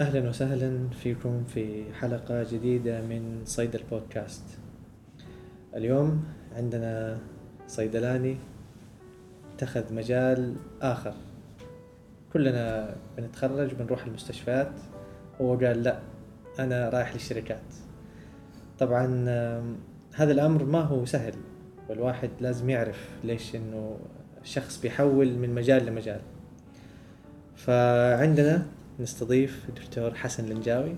أهلا وسهلا فيكم في حلقة جديدة من صيدل بودكاست اليوم عندنا صيدلاني اتخذ مجال آخر. كلنا بنتخرج بنروح المستشفيات. هو قال لا أنا رايح للشركات. طبعا هذا الأمر ما هو سهل. والواحد لازم يعرف ليش إنه الشخص بيحول من مجال لمجال. فعندنا نستضيف الدكتور حسن النجاوي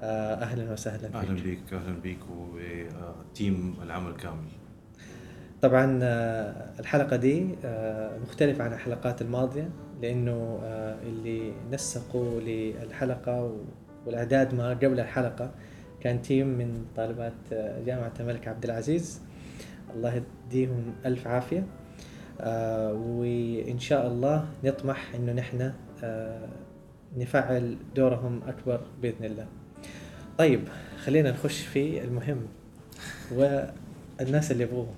آه، أهلا وسهلا فيك. أهلا بك أهلا بك وتيم العمل كامل. طبعا آه، الحلقة دي آه، مختلفة عن الحلقات الماضية لأنه اللي نسقوا للحلقة والأعداد ما قبل الحلقة كان تيم من طالبات جامعة الملك عبد العزيز. الله يديهم ألف عافية. وإن شاء الله نطمح إنه نحن نفعل دورهم أكبر بإذن الله. طيب خلينا نخش في المهم والناس اللي يبغوه.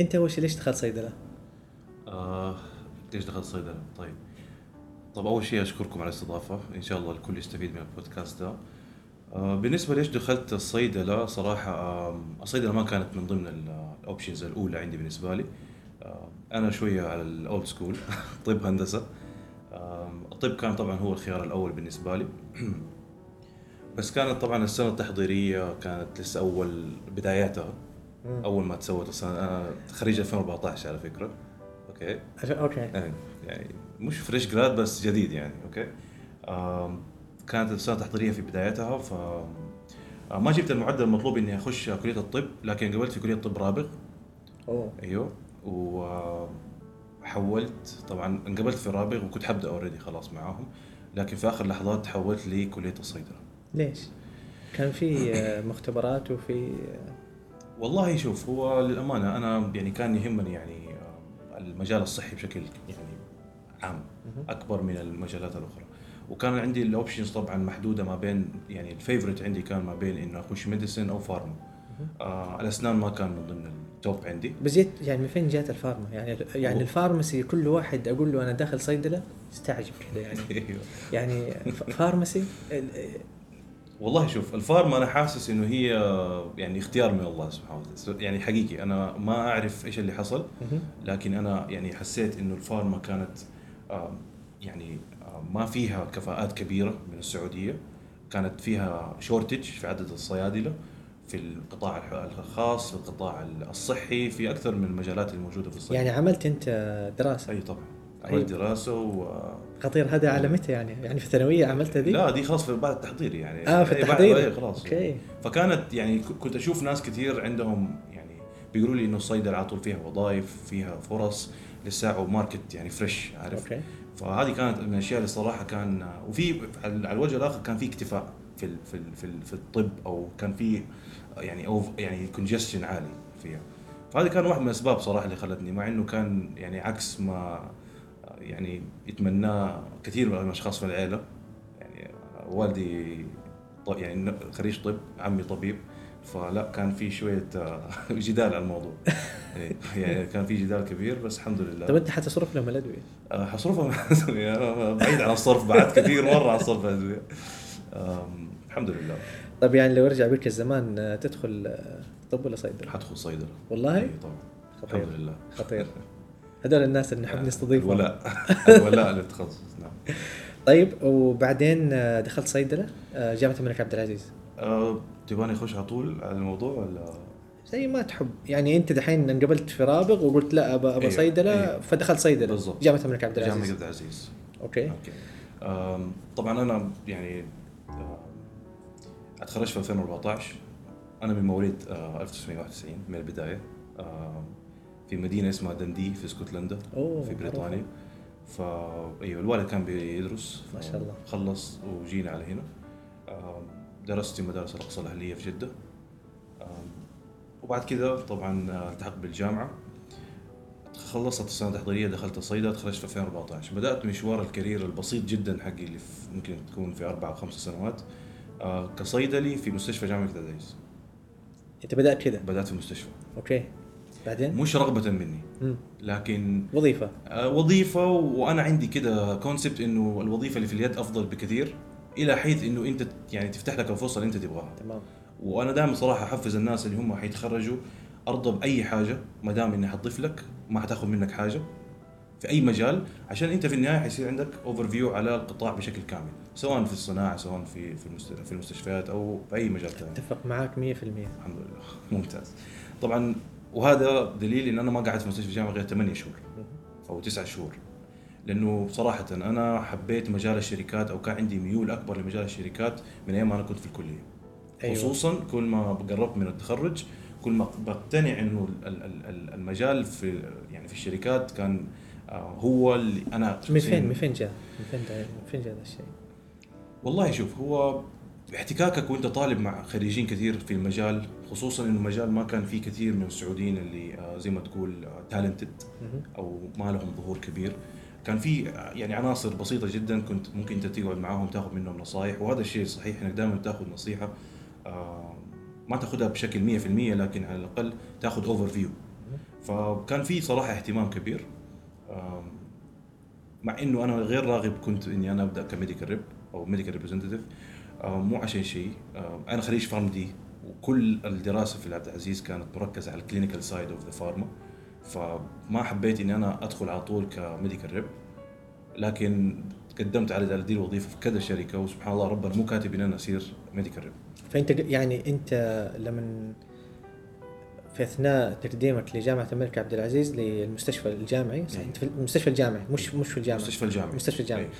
أنت أول شيء ليش دخلت صيدلة؟ آه ليش دخلت صيدلة طيب طب أول شيء أشكركم على الاستضافة إن شاء الله الكل يستفيد من البودكاست ده آه بالنسبة ليش دخلت الصيدلة صراحة آه الصيدلة ما كانت من ضمن ال options الأولى عندي بالنسبة لي آه أنا شوية على ال old school طب هندسة آه الطب كان طبعا هو الخيار الأول بالنسبة لي. بس كانت طبعا السنة التحضيرية كانت لسه أول بداياتها. أول ما تسوت السنة أنا خريج 2014 على فكرة. okay? okay. يعني يعني مش fresh grad بس جديد يعني okay? كانت السنة التحضيرية في بدايتها ف آه، ما جبت المعدل المطلوب إني أخش كلية الطب لكن قبلت في كلية طب رابغ. أوه. أيوه. وحولت طبعا انقبلت في رابغ وكنت حبدأ already خلاص معاهم لكن في آخر لحظات حولت لكلية الصيدلة ليش؟ كان في آه، مختبرات وفي والله شوف هو للأمانة أنا يعني كان يهمني يعني آه، المجال الصحي بشكل يعني عام. أكبر من المجالات الأخرى وكان عندي ال options طبعا محدودة ما بين يعني ال favorite عندي كان ما بين إنه أخش medicine أو pharma آه الأسنان ما كان من ضمن ال top عندي بس جيت يعني من فين جات ال pharma؟ يعني يعني هو- ال pharmacy كل واحد أقول له أنا داخل صيدله يستعجب كذا يعني أيوه. يعني ف- pharmacy ال- والله شوف ال pharma أنا حاسس إنه هي يعني اختيار من الله سبحانه وتعالى يعني حقيقي أنا ما أعرف إيش اللي حصل. لكن أنا يعني حسيت إنه ال pharma كانت يعني ما فيها كفاءات كبيرة من السعودية كانت فيها شورتج في عدد الصيادلة في القطاع الخاص في القطاع الصحي في أكثر من المجالات الموجودة في الصيدله يعني عملت أنت دراسة؟ أي طبعا. أيوة. عملت دراسة و خطير. هذا على متى يعني؟ يعني في الثانوية عملت ذي؟ لا دي خلاص في بعد التحضير يعني. آه في بعد- التحضير. إيه، خلاص. أوكي. فكانت يعني كنت أشوف ناس كثير عندهم يعني بيقولوا لي إنه الصيدلة على طول فيها وظائف فيها فرص لسه و market يعني fresh عارف؟ okay. فهذه كانت من الأشياء اللي صراحة كان وفي على على الوجه الآخر كان في اكتفاء في ال في ال في, ال في الطب أو كان في يعني أو يعني congestion عالي فيها. فهذه كان واحد من الأسباب صراحة اللي خلتني مع إنه كان يعني عكس ما يعني يتمناه كثير من الأشخاص في العيلة. يعني والدي يعني خريج طب عمي طبيب. فلا كان في شوية آه، جدال على الموضوع. إيه، يعني كان في جدال كبير بس الحمد لله. طب أنت حتصرف لهم الادويه آه، حصرفها أنا بعيد عن الصرف بعد كثير مرة عن الصرف الادويه الحمد لله. طب يعني لو رجع بك الزمان آه، تدخل آه، طب ولا صيدلة؟ حدخل صيدلة. والله؟ إيه طبعا. خطير. الحمد لله. خطير. هذول الناس اللي نحب نستضيفهم. الولاء. الولاء للتخصص نعم. طيب وبعدين آه، دخلت صيدلة آه، جامعة الملك عبد العزيز. آه، تبغاني أخش على طول على الموضوع ولا؟ زي ما تحب. يعني أنت دحين انقبلت في رابغ وقلت لا ابى ابى أيوة، صيدلة أيوة. فدخلت صيدلة. بالضبط. جامعة الملك عبد جامعة العزيز عبد العزيز. okay. okay. طبعا أنا يعني اتخرجت في 2014 أنا من مواليد آه، 1991 من البداية. في مدينة اسمها دندي في اسكتلندا في. بريطانيا. فا أيوه الوالد كان بيدرس ما شاء الله. خلص وجينا على هنا. درست في مدارس الأقصى الأهلية في جدة. وبعد كذا طبعا آه، التحقت بالجامعة. خلصت السنة التحضيرية دخلت الصيدله تخرجت في 2014 بدأت مشوار ال career البسيط جدا حقي اللي ممكن تكون في أربع أو خمس سنوات. آه، كصيدلي في مستشفى جامعة العزيز أنت بدأت كذا بدأت في مستشفى okay. بعدين؟ مش رغبة مني. مم. لكن وظيفة. آه، وظيفة وأنا عندي كده concept إنه الوظيفة اللي في اليد أفضل بكثير إلى حيث إنه أنت يعني تفتح لك الفرصة اللي أنت تبغاها. تمام. وأنا دائما صراحة أحفز الناس اللي هم حيتخرجوا أرضى بأي حاجة ما دام إني حتضيف لك ما حتاخذ منك حاجة. في أي مجال عشان أنت في النهاية حيصير عندك overview على القطاع بشكل كامل سواء في الصناعة سواء في في المست- في المستشفيات أو في أي مجال ثاني أتفق معاك 100% الحمد لله. ممتاز. طبعا وهذا دليل إن أنا ما قعدت في مستشفى الجامعة غير 8 شهور أو 9 شهور. لأنه صراحة أنا حبيت مجال الشركات أو كان عندي ميول أكبر لمجال الشركات من أيام ما أنا كنت في الكلية. أيوة. خصوصا كل ما قربت من التخرج كل ما بقتنع إنه ال- ال- ال- المجال في يعني في الشركات كان هو اللي أنا من فين من فين جاء؟ من فين جاء من فين جاء هذا الشيء؟ والله شوف هو احتكاكك وأنت طالب مع خريجين كثير في المجال خصوصا إنه المجال ما كان فيه كثير من السعوديين اللي آه، زي ما تقول تالنتد مهم. أو ما لهم ظهور كبير كان في آه، يعني عناصر بسيطة جدا كنت ممكن أنت تقعد معاهم تاخذ منهم نصائح وهذا الشيء صحيح إنك دائما تاخذ نصيحة آه، ما تاخذها بشكل 100% لكن على الأقل تاخذ overview فكان في صراحة اهتمام كبير مع إنه أنا غير راغب كنت إني أنا أبدأ ك medical rep أو medical representative مو عشان شيء. أنا خريج PharmD وكل الدراسة في عبد العزيز كانت مركزة على ال clinical side of the pharma فما حبيت إني أنا أدخل على طول ك medical rep. لكن قدمت على دي الوظيفة في كذا شركة وسبحان الله ربنا مو كاتب ان أنا أصير medical rep. فأنت يعني أنت لما في أثناء تقديمك لجامعة الملك عبد العزيز للمستشفى الجامعي صح؟ أي. أنت في المستشفى الجامعي مش مش في الجامعة. مستشفى الجامعي. مستشفى الجامعي. أي.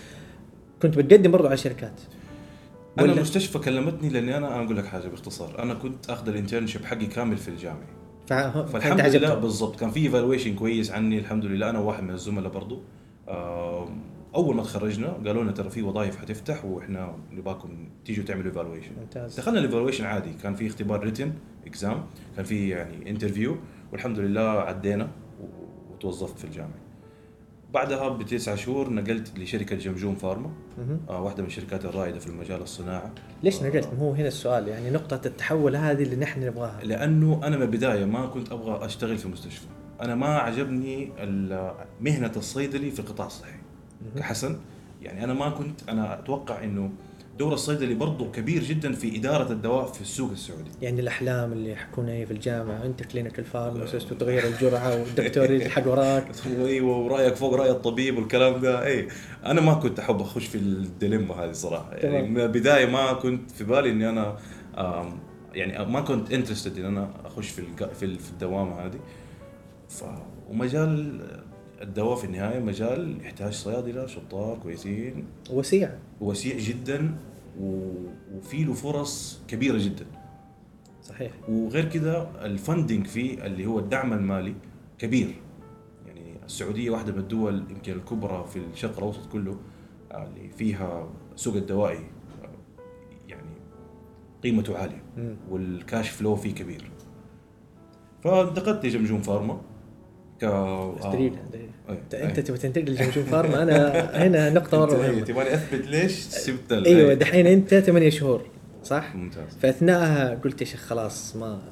كنت بتقدم برضو على شركات أنا المستشفى كلمتني لأني أنا أنا أقول لك حاجة باختصار. أنا كنت أخذ ال internship حقي كامل في الجامعي فه- فالحمد لله. بالضبط. كان في evaluation كويس عني. الحمد لله أنا وواحد من الزملاء برضو. آم، أول ما تخرجنا قالوا لنا ترى في وظائف حتفتح وإحنا نباكم تيجوا تعملوا evaluation ممتاز. دخلنا ال evaluation عادي. كان في اختبار written exam كان في يعني interview والحمد لله عدينا وتوظفت في الجامعة. بعدها بتسعة شهور نقلت لشركة جمجوم فارما. آه، واحدة من الشركات الرائدة في المجال الصناعة. ليش آه، نقلت؟ هو هنا السؤال يعني نقطة التحول هذه اللي نحن نبغاها. لأنه أنا من البداية ما كنت أبغى أشتغل في مستشفى. أنا ما عجبني مهنة الصيدلي في القطاع الصحي. كحسن. يعني أنا ما كنت أنا أتوقع إنه دور الصيدلي برضه كبير جدا في إدارة الدواء في السوق السعودي. يعني الأحلام اللي يحكونها هي في الجامعة أنت clinical pharmacist وتغير الجرعة والدكتور يلحق وراك. أيوه ورأيك فوق رأي الطبيب والكلام ده. اي أنا ما كنت أحب أخش في ال dilemma هذه صراحة. يعني. من البداية ما كنت في بالي إني أنا يعني ما كنت interested إن أنا أخش في في الدوامه هذه. ف ومجال الدواء في النهاية مجال يحتاج صيادلة شطار كويسين. وسيع. وسيع جدا وفي له فرص كبيرة جدا. صحيح. وغير كذا ال funding فيه اللي هو الدعم المالي كبير. يعني السعودية واحدة من الدول يمكن الكبرى في الشرق الأوسط كله اللي فيها سوق الدوائي يعني قيمته عالية. والكاش فلو فيه كبير. فانتقلت لجمجوم فارما. ك أي، انت تبغى تنتقل لجمجوم فارما أنا هنا نقطة مره أي، مهمة تبغاني أثبت ليش سبت أيوه أي. دحين أنت ثمانية شهور صح؟ ممتاز فأثناءها قلت يا شيخ خلاص ما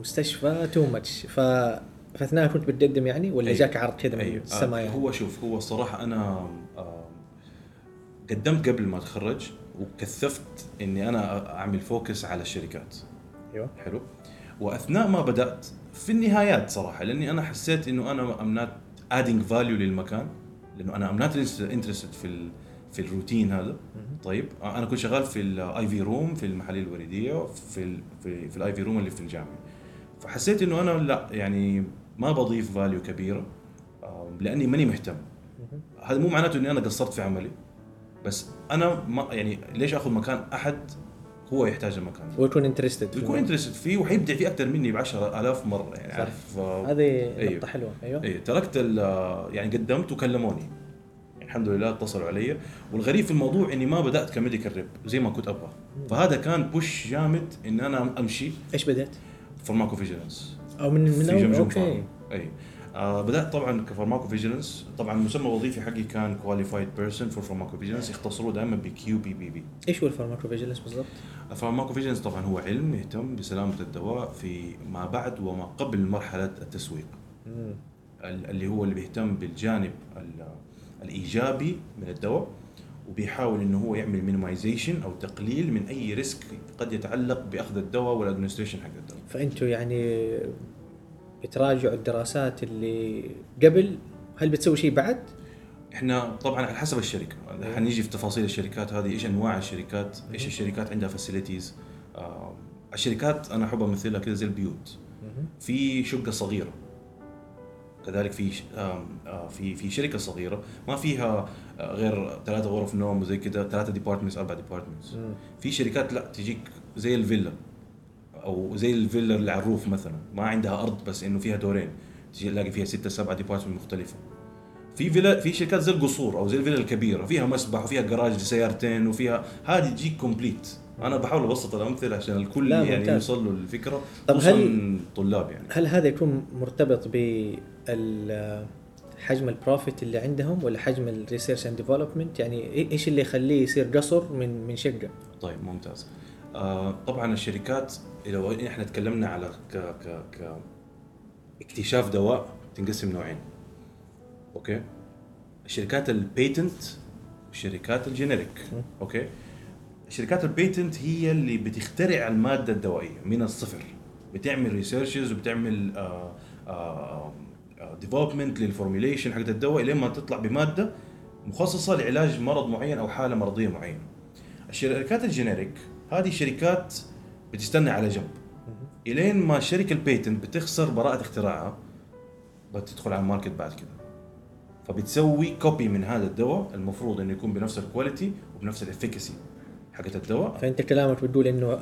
مستشفى too much ف فأثناءها كنت بتقدم يعني ولا أيوة. جاك عرض كذا من أيوة. السماء يعني؟ هو شوف هو الصراحه أنا آه، قدمت قبل ما أتخرج وكثفت إني أنا أعمل focus على الشركات أيوه حلو وأثناء ما بدأت في النهايات صراحة لأني أنا حسيت إنه أنا I'm not adding value للمكان لأنه أنا I'm not interested في ال في الروتين هذا. طيب أنا كنت شغال في ال IV room في المحاليل الوريديه في ال في, في ال IV room اللي في الجامعة فحسيت إنه أنا لا يعني ما بضيف value كبيرة لأني ماني مهتم. هذا مو معناته إني أنا قصرت في عملي بس أنا ما يعني ليش آخذ مكان أحد هو يحتاج المكان. ويكون interested بيكون interested فيه وحيبدع فيه أكثر مني ب 10000 مرة يعني صح. عارف آه، هذه أيوه. نقطة حلوة. أيوه. إيه تركت ال- يعني قدمت وكلموني. يعني الحمد لله اتصلوا علي. والغريب في الموضوع إني ما بدأت ك medical rep زي ما كنت أبغى. فهذا كان push جامد إن أنا أمشي إيش بدأت؟ فارماكو فيجيلنس أو من من في جمجوم okay. اي آه بدأت طبعا ك pharmacovigilance. طبعا المسمى الوظيفي حقي كان qualified person for pharmacovigilance. يختصروه دائما ب QPPV إيش هو ال pharmacovigilance بالضبط؟ ال pharmacovigilance طبعا هو علم يهتم بسلامة الدواء في ما بعد وما قبل مرحلة التسويق. مم. اللي هو اللي بيهتم بالجانب ال- الإيجابي من الدواء وبيحاول إنه هو يعمل minimization أو تقليل من أي risk قد يتعلق بأخذ الدواء وال administration حق الدواء. فأنتوا يعني بتراجعوا الدراسات اللي قبل؟ هل بتسوي شيء بعد؟ إحنا طبعا على حسب الشركة. إيه. حنيجي في تفاصيل الشركات هذه إيش أنواع الشركات؟ إيش الشركات عندها facilities آه الشركات أنا احب امثلها كذا زي البيوت. في شقة صغيرة. كذلك في آه، في في شركة صغيرة. ما فيها آه، غير ثلاثة غرف نوم وزي كذا ثلاثة departments أربع departments. في شركات لا تجيك زي الفيلا. أو زي الفيلا اللي على ال roof مثلا. ما عندها أرض بس إنه فيها دورين. تلاقي فيها ستة سبعة department مختلفة. في فيلا في شركات زي القصور أو زي الفيلا الكبيرة. فيها مسبح وفيها جراج لسيارتين وفيها هذه تجيك complete أنا بحاول أبسط الأمثلة عشان الكل يعني ممتاز. يوصل له الفكرة. طب هل- طلاب يعني. هل هذا يكون مرتبط بال حجم ال profit اللي عندهم ولا حجم ال research and development يعني إيش اللي يخليه يصير قصر من من شقة؟ طيب ممتاز. آه طبعا الشركات لو إحنا تكلمنا على ك ك ك اكتشاف دواء تنقسم نوعين. okay? الشركات ال patent والشركات ال generic. okay? شركات ال patent هي اللي بتخترع المادة الدوائية من الصفر. بتعمل researches وبتعمل development لل formulation حقت الدواء لين ما تطلع بمادة مخصصة لعلاج مرض معين أو حالة مرضية معينة. الشركات ال generic هذه شركات بتستنى على جنب. إلين ما شركة ال patent بتخسر براءة اختراعها بتدخل على ال market بعد كده. فبتسوي copy من هذا الدواء المفروض إنه يكون بنفس ال quality وبنفس ال efficacy حقت الدواء. فأنت كلامك بتقول إنه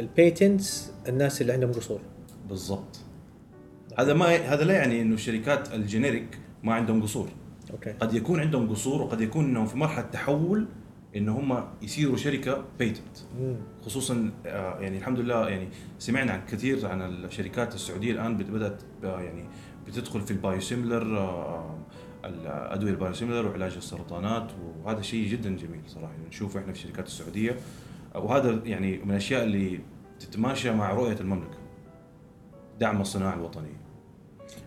ال patents الناس اللي عندهم قصور. بالضبط. هذا ما هذا لا يعني إنه الشركات ال generic ما عندهم قصور. okay. قد يكون عندهم قصور وقد يكون إنهم في مرحلة تحول إن هم يصيروا شركة patent. خصوصا آه، يعني الحمد لله يعني سمعنا عن كثير عن الشركات السعودية الآن بدأت آه، يعني بتدخل في ال biosimilar آه، الادويه ال biosimilar وعلاج السرطانات وهذا شيء جدا جميل صراحة. يعني نشوفه إحنا في الشركات السعودية. آه، وهذا يعني من الأشياء اللي تتماشى مع رؤية المملكة دعم الصناعة الوطنية.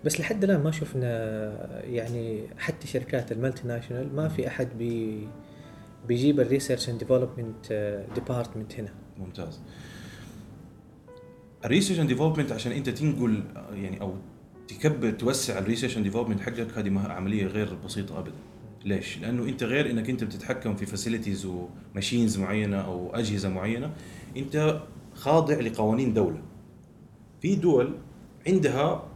بس لحد الآن ما شفنا يعني حتى شركات ال multinational ما في أحد بي بيجيب ال research and development department هنا. ممتاز. ال research and development عشان أنت تنقل آه، يعني أو تكبر توسع ال research and development حقك هذه عملية غير بسيطة ابدا. ليش؟ لأنه أنت غير إنك أنت بتتحكم في facilities و machines معينة أو أجهزة معينة أنت خاضع لقوانين دولة. في دول عندها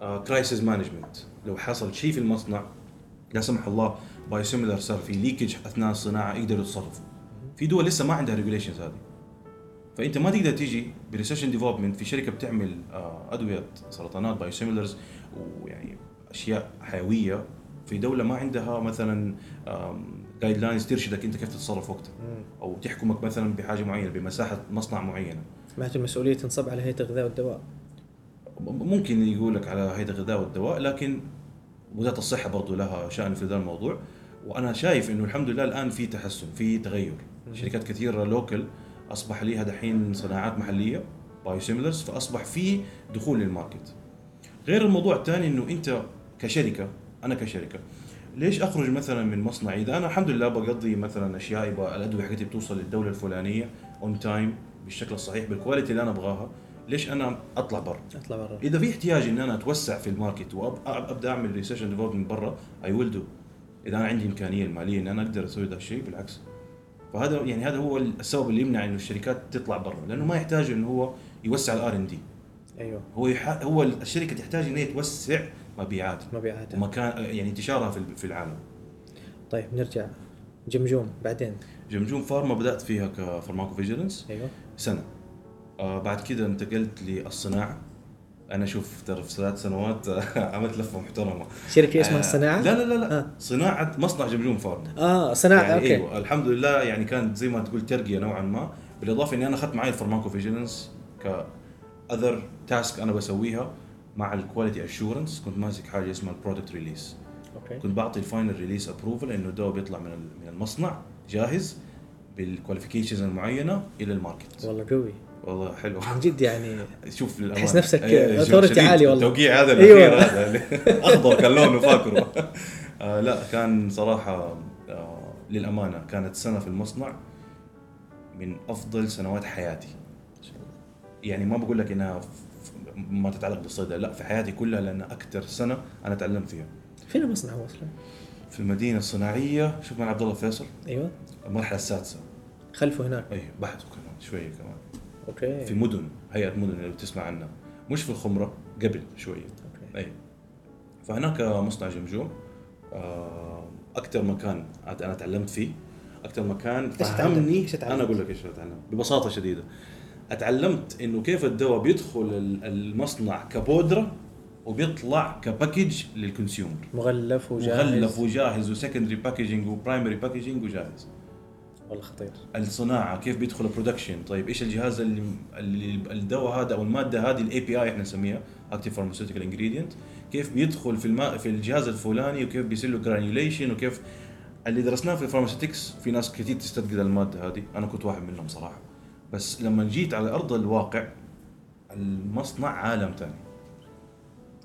crisis management لو حصل شيء في المصنع لا سمح الله biosimilar صار في leakage أثناء الصناعة يقدروا يتصرفوا. في دول لسه ما عندها regulations هذه. فأنت ما تقدر تيجي ب research development في شركة بتعمل آه، أدوية سرطانات biosimilars ويعني أشياء حيوية في دولة ما عندها مثلا guidelines ترشدك أنت كيف تتصرف وقتها. أو تحكمك مثلا بحاجة معينة بمساحة مصنع معينة. معناته المسؤوليه تنصب على هيئة الغذاء والدواء. ممكن يقول لك على هيئة الغذاء والدواء لكن وزارة الصحة برضو لها شأن في ذا الموضوع. وأنا شايف إنه الحمد لله الآن في تحسن في تغير. شركات كثيرة local أصبح ليها دحين صناعات محلية biosimilars فأصبح في دخول لل market غير الموضوع الثاني إنه أنت كشركة أنا كشركة ليش أخرج مثلا من مصنعي إذا أنا الحمد لله بقضي مثلا أشياء الأدوية حقتي بتوصل للدولة الفلانية on time بالشكل الصحيح بال quality اللي أنا أبغاها ليش أنا أطلع برا؟ أطلع برا. إذا في احتياج ان أنا أتوسع في ال market وابدا أعمل research and development برا I will do إذا أنا عندي إمكانية المالية ان أنا أقدر أسوي ذا الشيء بالعكس. فهذا يعني هذا هو السبب اللي يمنع إنه الشركات تطلع برا لأنه ما يحتاج إنه هو يوسع ال R&D أيوه. هو يح... هو الشركة تحتاج ان هي توسع مبيعات. مبيعات. ومكان يعني انتشارها في في العالم. طيب نرجع. جمجوم بعدين. جمجوم فارما بدأت فيها ك pharmacovigilance أيوه. سنة. آه بعد كده انتقلت للصناعة. أنا شوف ترى في ثلاث سنوات عملت لفة محترمة. شركة اسمها آه، الصناعه لا لا لا, لا. آه. صناعة مصنع جمجوم فارما آه صناعة يعني okay. أيوه. الحمد لله يعني كانت زي ما تقول ترقية نوعا ما. بالإضافة إني أنا أخذت معي ال pharmacovigilance ك other task أنا بسويها مع ال quality assurance كنت ماسك حاجة اسمها ال product release okay. كنت بعطي ال final release approval إنه الدواء بيطلع من من المصنع جاهز بال qualifications المعينة إلى ال market. والله قوي. والله حلو من جد يعني شوف. تحس نفسك إيه، authority شديد. عالي والله. التوقيع هذا أيوة. الاخير هذا اللي- أخضر كان لونه فاكره آه لا كان صراحة آه للأمانة كانت سنة في المصنع من أفضل سنوات حياتي يعني ما بقول لك إنها ما تتعلق بالصيدله لا في حياتي كلها لانها أكثر سنة أنا تعلمت فيها فين المصنع هو أصلا؟ في المدينة الصناعية شوف مع عبد الله فيصل أيوه المرحلة السادسة خلفه هناك اي بحثه كمان شوية كمان أوكي. في مدن هيئة مدن اللي بتسمع عنها. مش في الخمرة قبل شوية. okay. أي. فهناك مصنع جمجوم آه، أكثر مكان أنا تعلمت فيه. أكثر مكان؟ فهمني؟ أنا أقول لك إيش أتعلم. ببساطة شديدة. أتعلمت إنه كيف الدواء بيدخل ال- المصنع كبودرة وبيطلع ك package لل consumer. مغلف وجاهز. مغلف وجاهز و secondary packaging و primary packaging وجاهز. والله خطير. الصناعة كيف بيدخل ال production طيب إيش الجهاز اللي, الدواء هذا أو المادة هذه ال API إحنا نسميها active pharmaceutical ingredient كيف بيدخل في الماء في الجهاز الفلاني وكيف بيصير له granulation وكيف اللي درسناه في ال pharmaceutics في ناس كثير تستثقل المادة هذه. أنا كنت واحد منهم صراحة. بس لما جيت على أرض الواقع المصنع عالم ثاني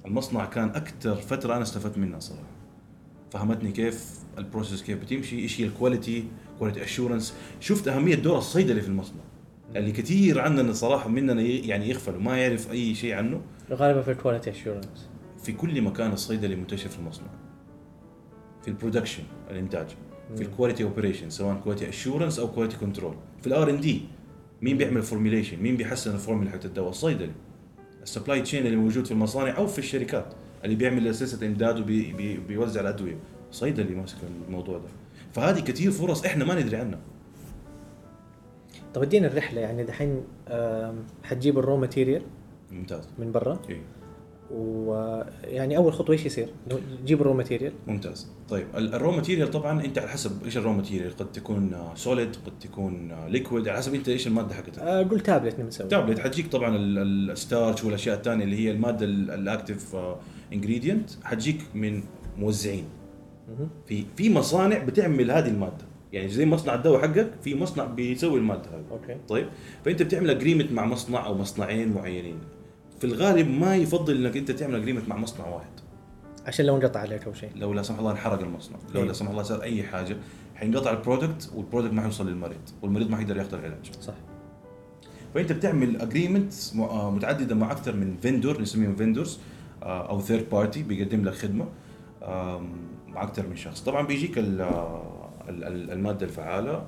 المصنع كان أكثر فترة أنا استفدت منها صراحة. فهمتني كيف ال process كيف بتمشي إيش هي ال quality quality assurance شفت أهمية دور الصيدلي في المصنع. اللي كثير عندنا صراحة مننا يعني يغفل وما يعرف أي شيء عنه. غالبا في ال quality assurance في كل مكان الصيدلي منتشر في المصنع. في ال production الإنتاج. في ال quality operation سواء quality assurance أو quality control في ال R&D مين بيعمل formulation مين بيحسن الفورمولا حقت الدواء؟ الصيدلي. ال supply chain اللي موجود في المصانع أو في الشركات. اللي بيعمل سلسله إمداد وبيوزع الأدوية. صيدلي ماسك الموضوع ده. فهذه كثير فرص إحنا ما ندري عنها. طب ادينا الرحلة يعني دحين حتجيب ال raw material ممتاز. من برا. إيه ويعني أول خطوة إيش يصير؟ إنه تجيب الرو ماتيريال. ممتاز. طيب ال- ال raw material طبعا أنت على حسب إيش ال raw material؟ قد تكون solid قد تكون liquid على حسب أنت إيش المادة حقتها. آه، قول تابلت نسوي. تابلت حتجيك طبعا ال- ال starch والأشياء الثانية اللي هي المادة ال- ال active ingredient حتجيك من موزعين. في في مصانع بتعمل هذه المادة. يعني زي مصنع الدواء حقك في مصنع بيسوي المادة هذه. okay. طيب؟ فأنت بتعمل agreement مع مصنع أو مصنعين معينين. في الغالب ما يفضل إنك أنت تعمل agreement مع مصنع واحد. عشان لو انقطع عليك أو شيء. لو لا سمح الله انحرق المصنع. لو أيوة. لا سمح الله صار أي حاجة حينقطع ال product وال product ما حيوصل للمريض. والمريض ما حيقدر ياخذ العلاج. صح. فأنت بتعمل agreement متعددة مع أكثر من فيندور نسميهم فيندورز أو third party بيقدم لك خدمة. مع أكثر من شخص. طبعا بيجيك ال- ال- ال- المادة الفعالة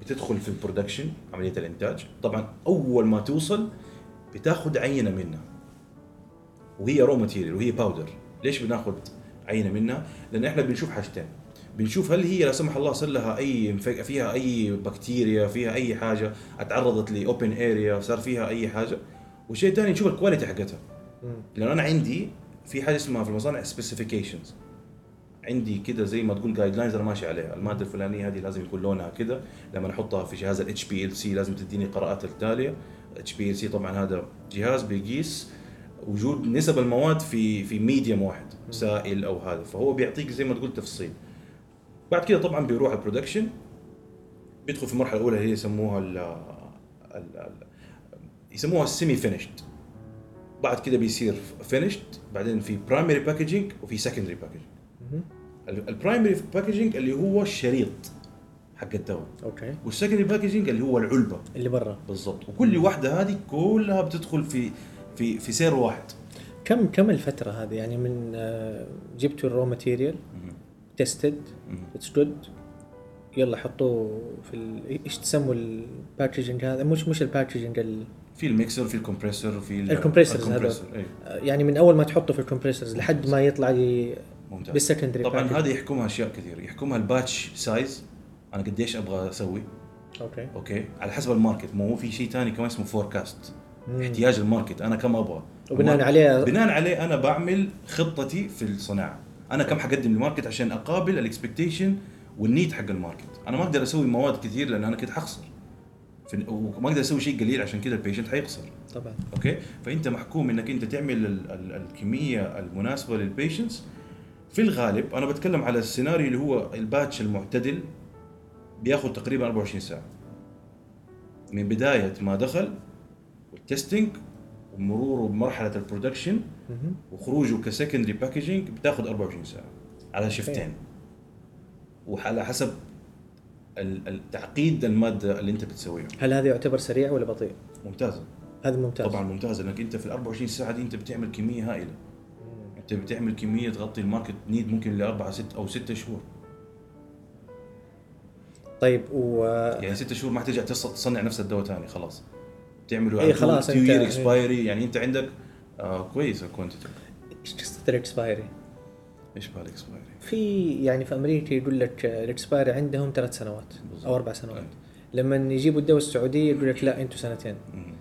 بتدخل في ال production عملية الإنتاج. طبعا أول ما توصل بتاخذ عينة منها وهي raw material وهي powder ليش بناخذ عينة منها؟ لأن إحنا بنشوف حاجتين. بنشوف هل هي لا سمح الله صار لها أي فيها أي بكتيريا فيها أي حاجة اتعرضت ل open area صار فيها أي حاجة. والشيء الثاني نشوف ال quality حقتها. لأنه أنا عندي في حاجة اسمها في المصانع specifications عندي كده زي ما تقول guidelines أنا ماشي عليها. المادة الفلانية هذه لازم يكون لونها كده. لما احطها في جهاز ال HPLC لازم تديني قراءات التالية. HPLC طبعا هذا جهاز بيقيس وجود نسب المواد في في medium واحد سائل أو هذا. فهو بيعطيك زي ما تقول تفصيل. بعد كده طبعا بيروح ال production بيدخل في المرحلة الأولى اللي هي يسموها ال ال- يسموها ال semi-finished بعد كده بيصير finished بعدين في primary packaging وفي secondary packaging. ال primary packaging اللي هو الشريط حق الدواء. okay. وال secondary packaging اللي هو العلبة. اللي برا. بالضبط. وكل واحدة هذه كلها بتدخل في في في سير واحد. كم كم الفترة هذه؟ يعني من آه، جبتوا ال raw material tested it's good يلا حطوه في ال... إيش تسموا ال packaging هذا؟ مش مش ال packaging ال... في الميكسر في ال compressor في ال- ال compressors هذول. ال compressor، إيه. يعني من أول ما تحطه في ال compressors لحد ما يطلع ممتاز. بال secondary طبعا package. هذه يحكمها أشياء كثير. يحكمها ال batch size أنا قديش أبغى أسوي. أوكي. أوكي. على حسب ال market. مو هو في شيء ثاني كمان اسمه forecast مم. احتياج ال market. أنا كم أبغى. وبناء عليه بناء عليه أنا بعمل خطتي في الصناعة. أنا كم حقدم لل market عشان أقابل ال expectation وال need حق ال market. أنا ما أقدر أسوي مواد كثير لأن أنا كده حخسر. وما أقدر أسوي شيء قليل عشان كذا ال patient حيخسر. طبعا. أوكي. فأنت محكوم إنك أنت تعمل ال ال الكمية المناسبة لل patients في الغالب أنا بتكلم على السيناريو اللي هو ال batch المعتدل بياخذ تقريبا 24 ساعة. من بداية ما دخل وال testing ومروره بمرحلة ال production. وخروجه ك secondary packaging بتاخذ 24 ساعة على shift ين. وعلى حسب التعقيد المادة اللي أنت بتسويها. هل هذا يعتبر سريع ولا بطيء؟ ممتازة. هذا ممتاز. طبعا ممتازه لأنك أنت في ال 24 ساعة دي أنت بتعمل كمية هائلة. انت بتعمل كمية تغطي ال market need ممكن لاربعه ست أو ستة شهور طيب و يعني ستة شهور ما حترجع تص- تصنع نفس الدواء ثاني خلاص تعمله إيه خلاص two أنت- year expiry يعني أنت عندك آه كويس ال quantity إيش قصه ال expiry؟ إيش بها ال expiry؟ في يعني في أمريكا يقول لك ال expiry عندهم ثلاث سنوات بالضبط. أو أربع سنوات أي. لما يجيبوا الدواء السعودية يقول لك لا أنتم سنتين مم.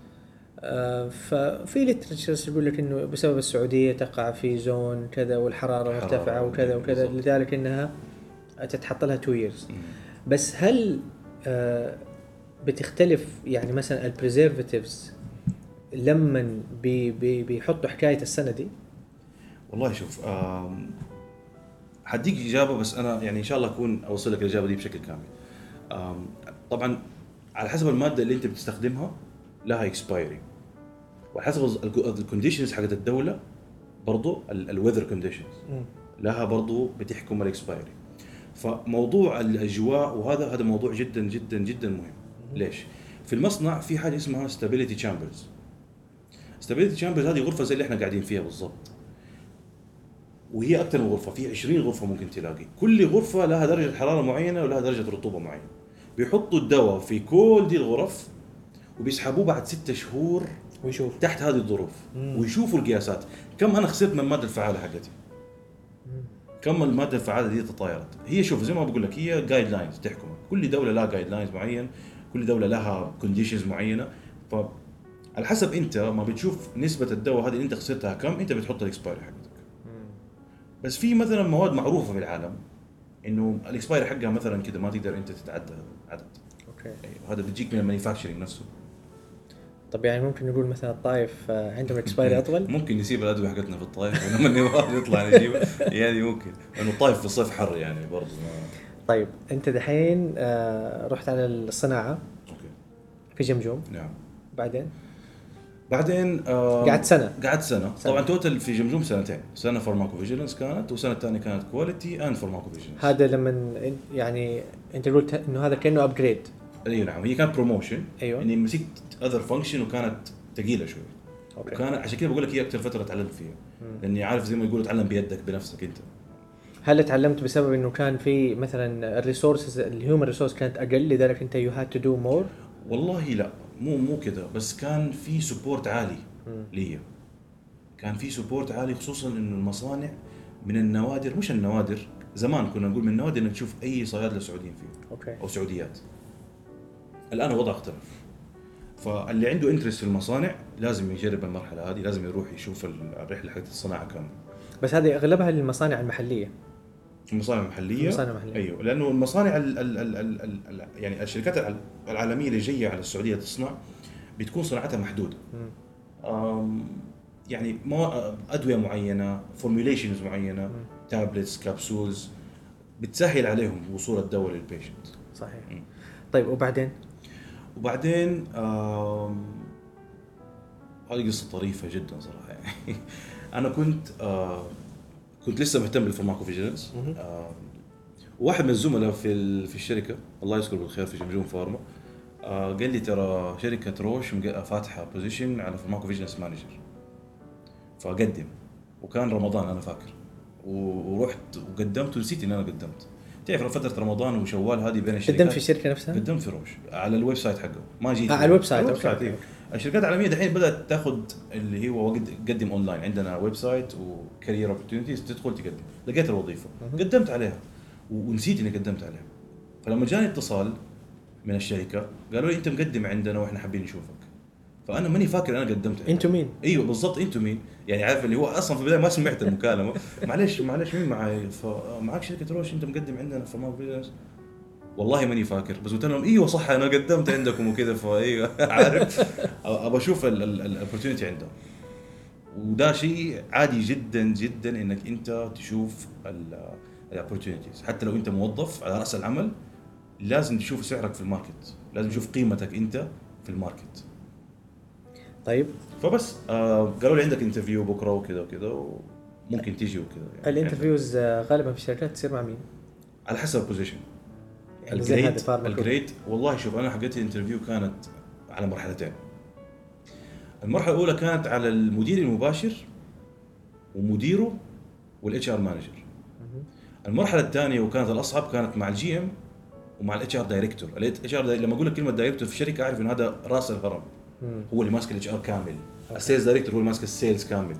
ففي literatures يقول لك إنه بسبب السعودية تقع في zone كذا والحرارة مرتفعة وكذا وكذا بالضبط. لذلك إنها تتحط لها 2 years مم. بس هل آه، بتختلف يعني مثلا ال preservatives لما بي بي بيحطوا حكاية السنة دي والله شوف حديك إجابة بس أنا يعني إن شاء الله أكون أوصل لك الإجابة دي بشكل كامل. طبعا على حسب المادة اللي أنت بتستخدمها لها expiry وعلى حسب ال conditions حقت الدولة برضو ال weather conditions لها برضو بتحكم ال expiry فموضوع الأجواء وهذا هذا موضوع جدا جدا جدا مهم. ليش؟ في المصنع في حاجة اسمها stability chambers stability chambers هذه غرفة زي اللي إحنا قاعدين فيها بالضبط. وهي أكثر من غرفة في 20 غرفة ممكن تلاقي. كل غرفة لها درجة حرارة معينة ولها درجة رطوبة معينة. بيحطوا الدواء في كل دي الغرف وبيسحبوه بعد ستة شهور ويشوف. تحت هذه الظروف مم. ويشوفوا القياسات. كم أنا خسرت من الماده الفعالة حقتي؟ كم المادة الفعالة دي تطايرت؟ هي شوف زي ما بقول لك هي guidelines تحكم. كل دولة لها guidelines معين كل دولة لها conditions معينة. ف على حسب أنت ما بتشوف نسبة الدواء هذه اللي أنت خسرتها كم أنت بتحط ال expiry حقتك. بس في مثلا مواد معروفة في العالم إنه ال expiry حقها مثلا كذا ما تقدر أنت تتعدى عدد. أوكي. أيوه هذا بيجيك من ال manufacturing نفسه. طب يعني ممكن نقول مثلا الطائف آه، عندهم expiry أطول؟ ممكن نسيب الأدوية حقتنا في الطايف ولما النواب يطلع نجيبها يعني ممكن. لأنه الطايف في الصيف حر يعني برضه طيب أنت دحين آه، رحت على الصناعة. أوكي. في جمجوم نعم. بعدين؟ بعدين قعدت سنة. قعدت سنة. سنة. طبعا total في جمجوم سنتين. سنة pharmacovigilance كانت والسنة الثانية كانت quality and pharmacovigilance هذا لما يعني أنت قلت إنه هذا كأنه upgrade إي نعم. هي كانت promotion أيوة. اني مسكت other function وكانت ثقيله شوي. أوكي وكان عشان كذا بقول لك هي أكثر فترة تعلمت فيها. لأني عارف زي ما يقولوا تعلم بيدك بنفسك أنت. هل تعلمت بسبب إنه كان في مثلا ال resources ال human resource كانت أقل لذلك أنت you had to do more والله لا مو مو كذا بس كان في support عالي لي كان في support عالي خصوصا إنه المصانع من النوادر مش النوادر زمان كنا نقول من النوادر إنك تشوف أي صيادله سعوديين فيه أوكي. أو سعوديات. الآن الوضع اختلف. فاللي عنده interest في المصانع لازم يجرب المرحلة هذه لازم يروح يشوف الرحلة حقت الصناعة كاملة. بس هذه أغلبها للمصانع المحلية. المصانع المحلية؟ المصانع المحلية. أيوه لأنه المصانع ال ال ال ال ال ال يعني الشركات الع- العالمية اللي جاية على السعودية تصنع بتكون صناعتها محدودة. يعني مو أدوية معينة formulations معينة tablets capsules بتسهل عليهم وصول الدواء لل patient صحيح. مم. طيب وبعدين؟ وبعدين هذه قصة طريفة جدا صراحة. يعني أنا كنت كنت لسه مهتم بال pharmacovigilance. آه، واحد من الزملاء في في الشركة الله يذكره بالخير في جمجوم فارما آه، قال لي ترى شركة روش فاتحة position على pharmacovigilance manager فقدم. وكان رمضان أنا فاكر. ورحت وقدمت ونسيت ان أنا قدمت. تعرف فترة رمضان وشوال هذه بين الشركات قدمت في الشركة نفسها؟ قدمت في روش على ال website حقه ما جيت آه، على ال website، ال website أوكي. إيه. الشركات العالمية دحين بدأت تاخذ اللي هو وقد- تقدم أونلاين عندنا website و career opportunities تدخل تقدم لقيت الوظيفة. قدمت عليها ونسيت إني قدمت عليها فلما جاني اتصال من الشركة قالوا لي أنت مقدم عندنا وإحنا حابين نشوفك فأنا ماني فاكر أنا قدمت. أنتوا مين؟ إيوه بالضبط أنتم مين؟ يعني عارف اللي هو أصلا في البداية ما سمعت المكالمة معلش معلش مين معي؟ فمعك شركة روش أنت مقدم عندنا في business والله ماني فاكر بس قلت لهم إيوه صح أنا قدمت عندكم وكذا فايوه عارف أبى أشوف ال opportunity عندهم وده شيء عادي جدا جدا إنك أنت تشوف ال opportunities حتى لو أنت موظف على رأس العمل لازم تشوف سعرك في ال market لازم تشوف قيمتك أنت في ال market طيب. فبس آه قالوا لي عندك interview بكرة وكذا وكذا وممكن تيجي وكذا يعني. ال interviews آه، غالبا في الشركات تصير مع مين؟ على حسب ال position يعني ال grade ال grade والله شوف أنا حقتي ال interview كانت على مرحلتين. المرحلة الأولى كانت على المدير المباشر ومديره وال HR manager المرحلة الثانية وكانت الأصعب كانت مع ال GM ومع ال HR director ال HR لما أقول لك كلمة director في الشركة أعرف انه هذا رأس الهرم. مم. هو اللي ماسك ال HR كامل. ال sales director هو اللي ماسك ال sales كامل.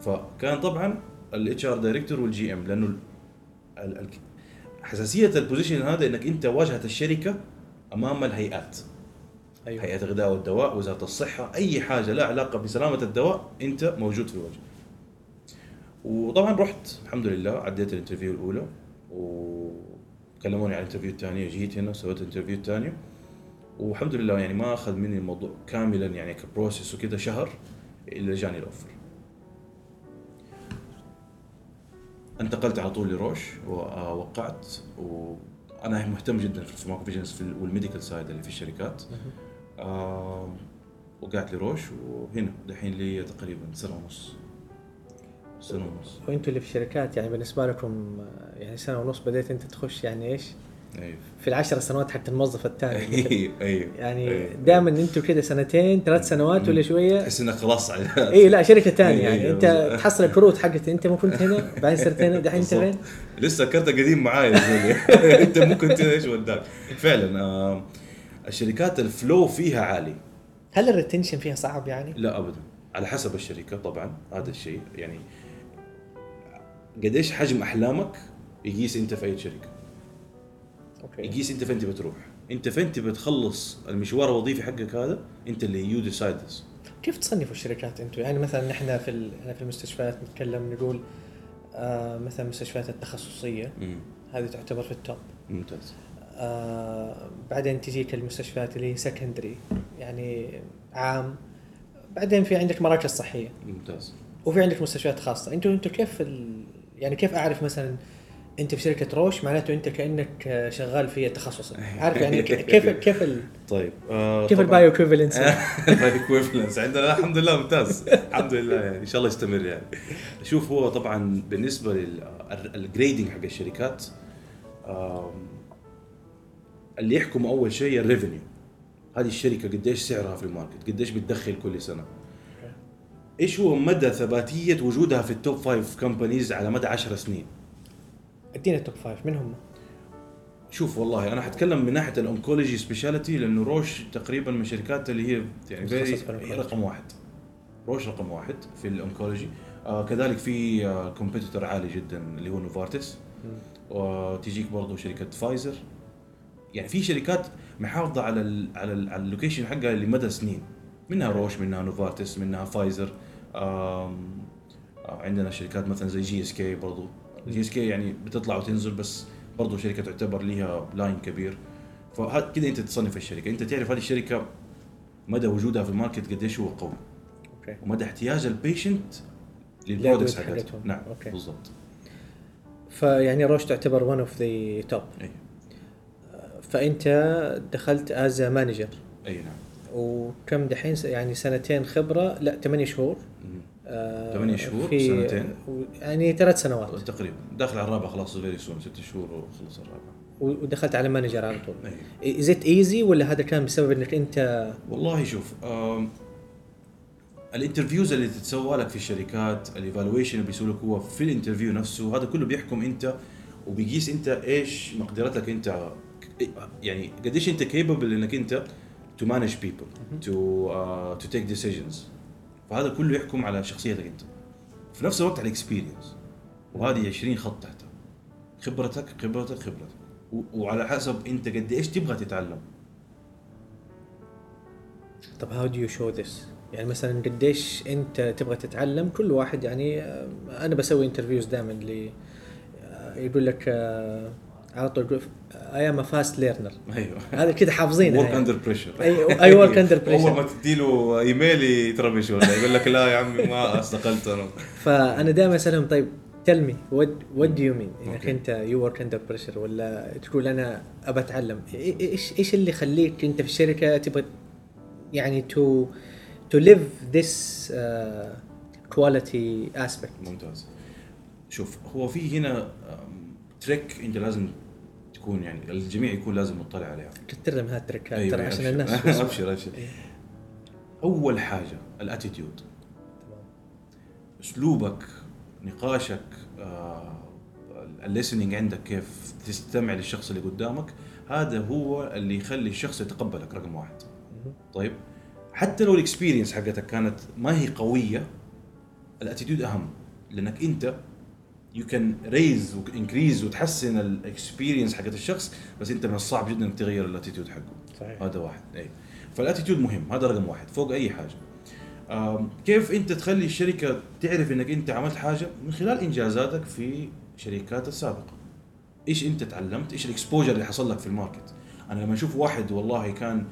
فكان طبعا ال HR director وال GM لأنه ال- ال- ال- حساسية ال position هذا إنك أنت واجهة الشركة أمام الهيئات. أيوه. هيئة الغذاء والدواء وزارة الصحة أي حاجة لها علاقة بسلامة الدواء أنت موجود في الوجه. وطبعا رحت الحمد لله عديت ال interview الأولى وكلموني على ال interview الثانية جيت هنا سويت ال interview الثانية والحمد لله يعني ما أخذ مني الموضوع كاملا يعني ك process وكذا شهر إلا جاني ال offer. انتقلت على طول لروش ووقعت وأنا مهتم جدا في ال pharmacovigilance في ال- وال medical side اللي في الشركات. وقعت لروش وهنا دحين لي تقريبا سنة ونص. سنة ونص. وأنتوا اللي في الشركات يعني بالنسبة لكم آه، يعني سنة ونص بديت أنت تخش يعني إيش؟ أيوه. في العشر سنوات حق الموظف الثاني أيوه أيوه يعني أيوه. دائما أنتوا كده سنتين ثلاث سنوات ولا شوية؟ تحس إنك خلاص اي لا شركة ثانية يعني. أنت. تحصل الكروت حقت أنت ما كنت هنا بعدين صرت هنا دحين أنت. فين؟ لسه كرت قديم زلمه أنت ممكن ت- إيش وداك؟ فعلا آه الشركات ال flow فيها عالي. هل ال retention فيها صعب يعني؟ لا ابدا. على حسب الشركة طبعا هذا الشيء. يعني قديش حجم أحلامك يقيس أنت في أي شركة؟ أوكي. يقيس أنت فين تبي تروح. أنت فين تبي تخلص المشوار الوظيفي حقك هذا؟ أنت اللي you decide كيف تصنفوا الشركات أنتم؟ يعني مثلا نحن في ال- في المستشفيات نتكلم نقول آه مثلا المستشفيات التخصصية. هذه تعتبر في ال top ممتاز. آه بعدين تجيك المستشفيات اللي هي secondary يعني عام. بعدين في عندك مراكز صحية. ممتاز. وفي عندك مستشفيات خاصة. أنتوا أنتوا كيف ال... يعني كيف أعرف مثلا أنت في شركة روش معناته أنت كأنك آه، شغال في التخصص. عارف يعني كيف كيف ال... طيب آه كيف ال bioequivalence ال equivalence عندنا لا، الحمد لله ممتاز. الحمد لله يعني إن شاء الله يستمر يعني. شوف هو طبعا بالنسبة لل grading حق الشركات اللي يحكم أول شيء ال revenue هذه الشركة قديش سعرها في ال market؟ قديش بتدخل كل سنة؟ إيش هو مدى ثباتية وجودها في ال top five companies على مدى 10 سنين؟ ادينا ال top five من هم؟ شوف والله أنا حتكلم من ناحية ال oncology specialty لأنه روش تقريبا من الشركات اللي هي يعني. هي رقم واحد. روش رقم واحد في ال oncology آه كذلك في آه competitor عالي جدا اللي هو نوفارتس وتجيك برضه شركة فايزر يعني في شركات محافظة على ال على ال على ال location حقها لمدى سنين. منها روش منها نوفارتس منها فايزر آم، آه عندنا شركات مثلا زي جي اس كي برضه جي اس كي يعني بتطلع وتنزل بس برضه شركة تعتبر لها line كبير. فهذا كده أنت تصنف الشركة. أنت تعرف هذه الشركة مدى وجودها في ال market قديش هو قوي. أوكي. ومدى احتياج ال patient لل products حقتهم. نعم أوكي. بالضبط. فيعني روش تعتبر one of the top فأنت دخلت as manager أي نعم. وكم دحين يعني سنتين خبرة لا ثمانية شهور. آه، ثمانية شهور، في سنتين. يعني ثلاث سنوات. تقريبا. داخل على الرابع خلاص very soon ست شهور وخلص الرابع. ودخلت على manager على طول. أي. is it easy ولا هذا كان بسبب إنك أنت والله شوف ال interviews اللي تتسوى لك في الشركات ال evaluation اللي بيسووا لك هو في ال interview نفسه هذا كله بيحكم أنت وبيقيس أنت إيش مقدرتك أنت يعني قديش أنت capable إنك أنت to manage people to to take decisions فهذا كله يحكم على شخصيتك أنت. في نفس الوقت على ال experience وهذه 20 خط تحتها خبرتك خبرتك خبرتك. وعلى حسب أنت قد إيش تبغى تتعلم. طب how do you show this يعني مثلا قديش أنت تبغى تتعلم؟ كل واحد يعني آه، أنا بسوي interviews دائما اللي آه، يقول لك على طول I am fast learner أيوه. هذا كده حافظينها work. under pressure أي work under أول ما pressure تديله ايميل يتربش ولا يقول لك لا يا عمي ما استقلت أنا. فأنا دائما أسألهم طيب tell me what do you mean انك. أنت you work under pressure ولا تقول أنا أبى أتعلم. إيش إيش اللي يخليك أنت في الشركة تبغى يعني to to live this quality aspect ممتاز. شوف هو في هنا trick أنت لازم تكون يعني الجميع يكون لازم مطلع عليها. كتر لهم هال trickات أيوة، ترى عشان. الناس. أبشر أبشر. إيه. أول حاجة الـ attitude. أسلوبك نقاشك آه الـ listening عندك كيف تستمع للشخص اللي قدامك هذا هو اللي يخلي الشخص يتقبلك رقم واحد. طيب؟ حتى لو الـ experience حقتك كانت ما هي قوية الـ attitude أهم. لأنك أنت you can raise و increase وتحسن الـ experience حقت الشخص بس انت من الصعب جدا إنك تغير الـ attitude حقه. صحيح. هذا واحد. اي فال attitude مهم. هذا رقم واحد. فوق أي حاجة. كيف أنت تخلي الشركة تعرف إنك أنت عملت حاجة؟ من خلال إنجازاتك في شركات السابقة. إيش أنت تعلمت؟ إيش الـ exposure اللي حصل لك في الـ market؟ أنا لما أشوف واحد والله كان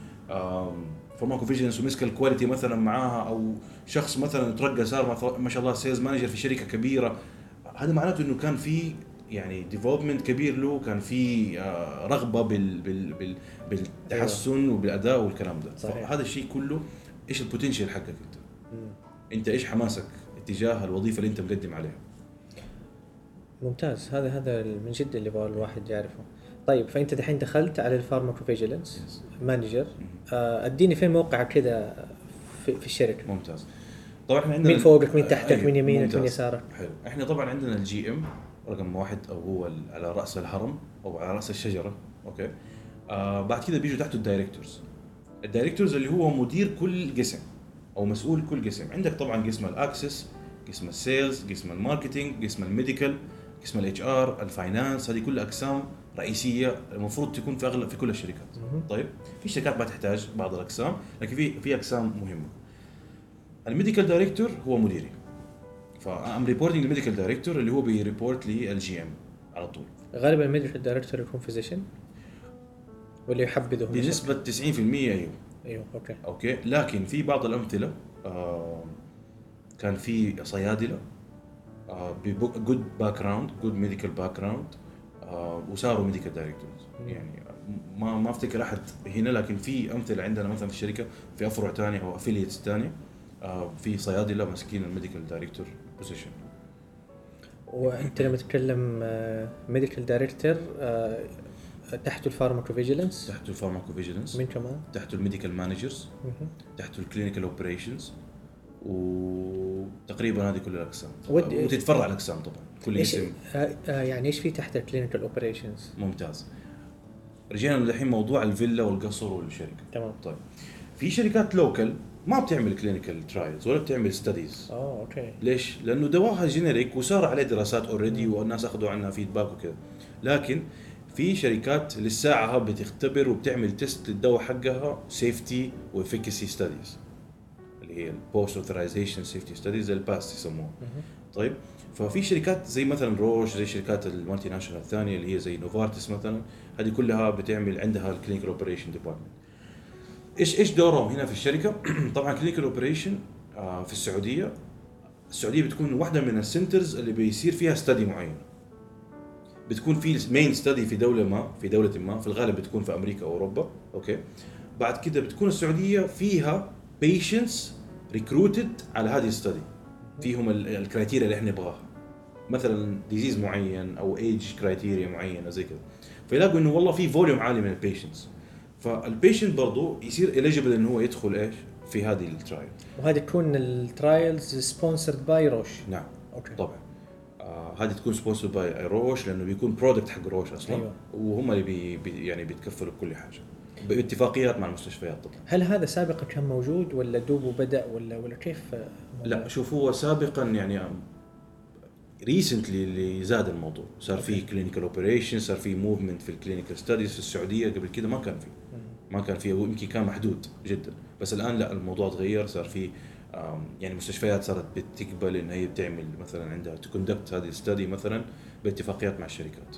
pharmacovigilance ومسك الـ quality مثلا معاها أو شخص مثلا ترقى صار ما شاء الله sales manager في شركة كبيرة هذا معناته إنه كان في يعني development كبير له كان في آه، رغبة بال بال بال بالتحسن وبالأداء والكلام ده. صحيح. فهذا الشيء كله إيش الـ potential حقك أنت؟ مم. أنت إيش حماسك اتجاه الوظيفة اللي أنت مقدم عليها؟ ممتاز. هذا هذا من جد اللي يبغى الواحد يعرفه. طيب فأنت دحين دخلت على الـ pharmacovigilance manager آه، أديني فين موقعك كذا في, في الشركة؟ ممتاز. طبعا إحنا عندنا مين فوقك مين تحتك أيوة، مين يمينك. مين يسارك. حلو. إحنا طبعا عندنا الـ GM رقم واحد أو هو على رأس الهرم أو على رأس الشجرة. okay؟ آه بعد كده بيجوا تحته الـ directors. الـ directors اللي هو مدير كل قسم أو مسؤول كل قسم. عندك طبعا قسم الـ access قسم الـ sales قسم الـ marketing قسم الـ medical قسم الاتش آر الفاينانس. هذه كلها أقسام رئيسية المفروض تكون في أغلب في كل الشركات. طيب؟ في شركات ما تحتاج بعض الأقسام لكن في في أقسام مهمة. الـ medical director هو مديري. فـ I'm reporting الـ medical director اللي هو بي report لل GM على طول. غالبا الـ medical director يكون physician؟ ولا يحبذه بنسبة 90% أيوه. أيوه أوكي. أوكي. لكن في بعض الأمثلة آه كان في صيادلة آه ب good background good medical background وصاروا medical directors. يعني ما ما أفتكر أحد هنا لكن في أمثلة عندنا مثلا في الشركة في أفرع ثانية أو affiliates ثانية في صيادله ماسكين الـ medical director position وأنت لما تتكلم medical director تحته الـ pharmacovigilance تحته الـ pharmacovigilance مين كمان؟ تحته الـ medical managers. تحته الكلينيكال اوبريشنز وتقريبا هذه كل الأقسام. ود- وتتفرع الأقسام طبعا. كل إيش اسم آه آه يعني إيش في تحت الكلينيكال اوبريشنز؟ ممتاز. رجعنا الحين موضوع الفيلا والقصر والشركة. تمام. طيب. في شركات local ما بتعمل clinical trials ولا بتعمل studies آه okay. ليش؟ لأنه دواها generic وصار عليه دراسات already والناس أخذوا عنها feedback وكذا. لكن في شركات للساعة بتختبر وبتعمل test للدواء حقها safety و efficacy studies اللي هي الـ post authorization safety studies الـ PASS يسموها. طيب ففي شركات زي مثلا روش زي شركات الـ multinational الثانية اللي هي زي نوفارتس مثلا هذه كلها بتعمل عندها الكلينيكال اوبريشن ديبارتمنت إيش إيش دورهم هنا في الشركة؟ طبعا clinical operation في السعودية. السعودية بتكون واحدة من الـ centers اللي بيصير فيها study معين. بتكون في main study في دولة ما في دولة ما في الغالب بتكون في أمريكا أو أوروبا. okay؟ بعد كده بتكون السعودية فيها patients recruited على هذه الـ study فيهم ال- criteria اللي إحنا نبغاها. مثلا disease معين أو age criteria معينه زي كذا فيلاقوا إنه والله في volume عالي من الـ patients فال patient برضه يصير eligible إنه هو يدخل إيش؟ في هذه الـ trial وهذه تكون الـ trials sponsored by روش نعم. okay. طبعا. آه هذه تكون sponsored by روش لأنه بيكون product حق روش أصلا. أيوة. وهم اللي بي بي يعني بيتكفلوا بكل حاجة. باتفاقيات مع المستشفيات طبعا. هل هذا سابقا كان موجود ولا دوبه بدأ ولا ولا كيف؟ لا شوف هو سابقا يعني recently اللي زاد الموضوع. صار في clinical operation صار في movement في الكلينيكال ستاديز في السعودية قبل كده ما كان في. مم. ما كان في هو يمكن كان محدود جدا. بس الآن لا الموضوع تغير صار في يعني مستشفيات صارت بتقبل إن هي بتعمل مثلا عندها ت conduct هذه الـ study مثلا باتفاقيات مع الشركات.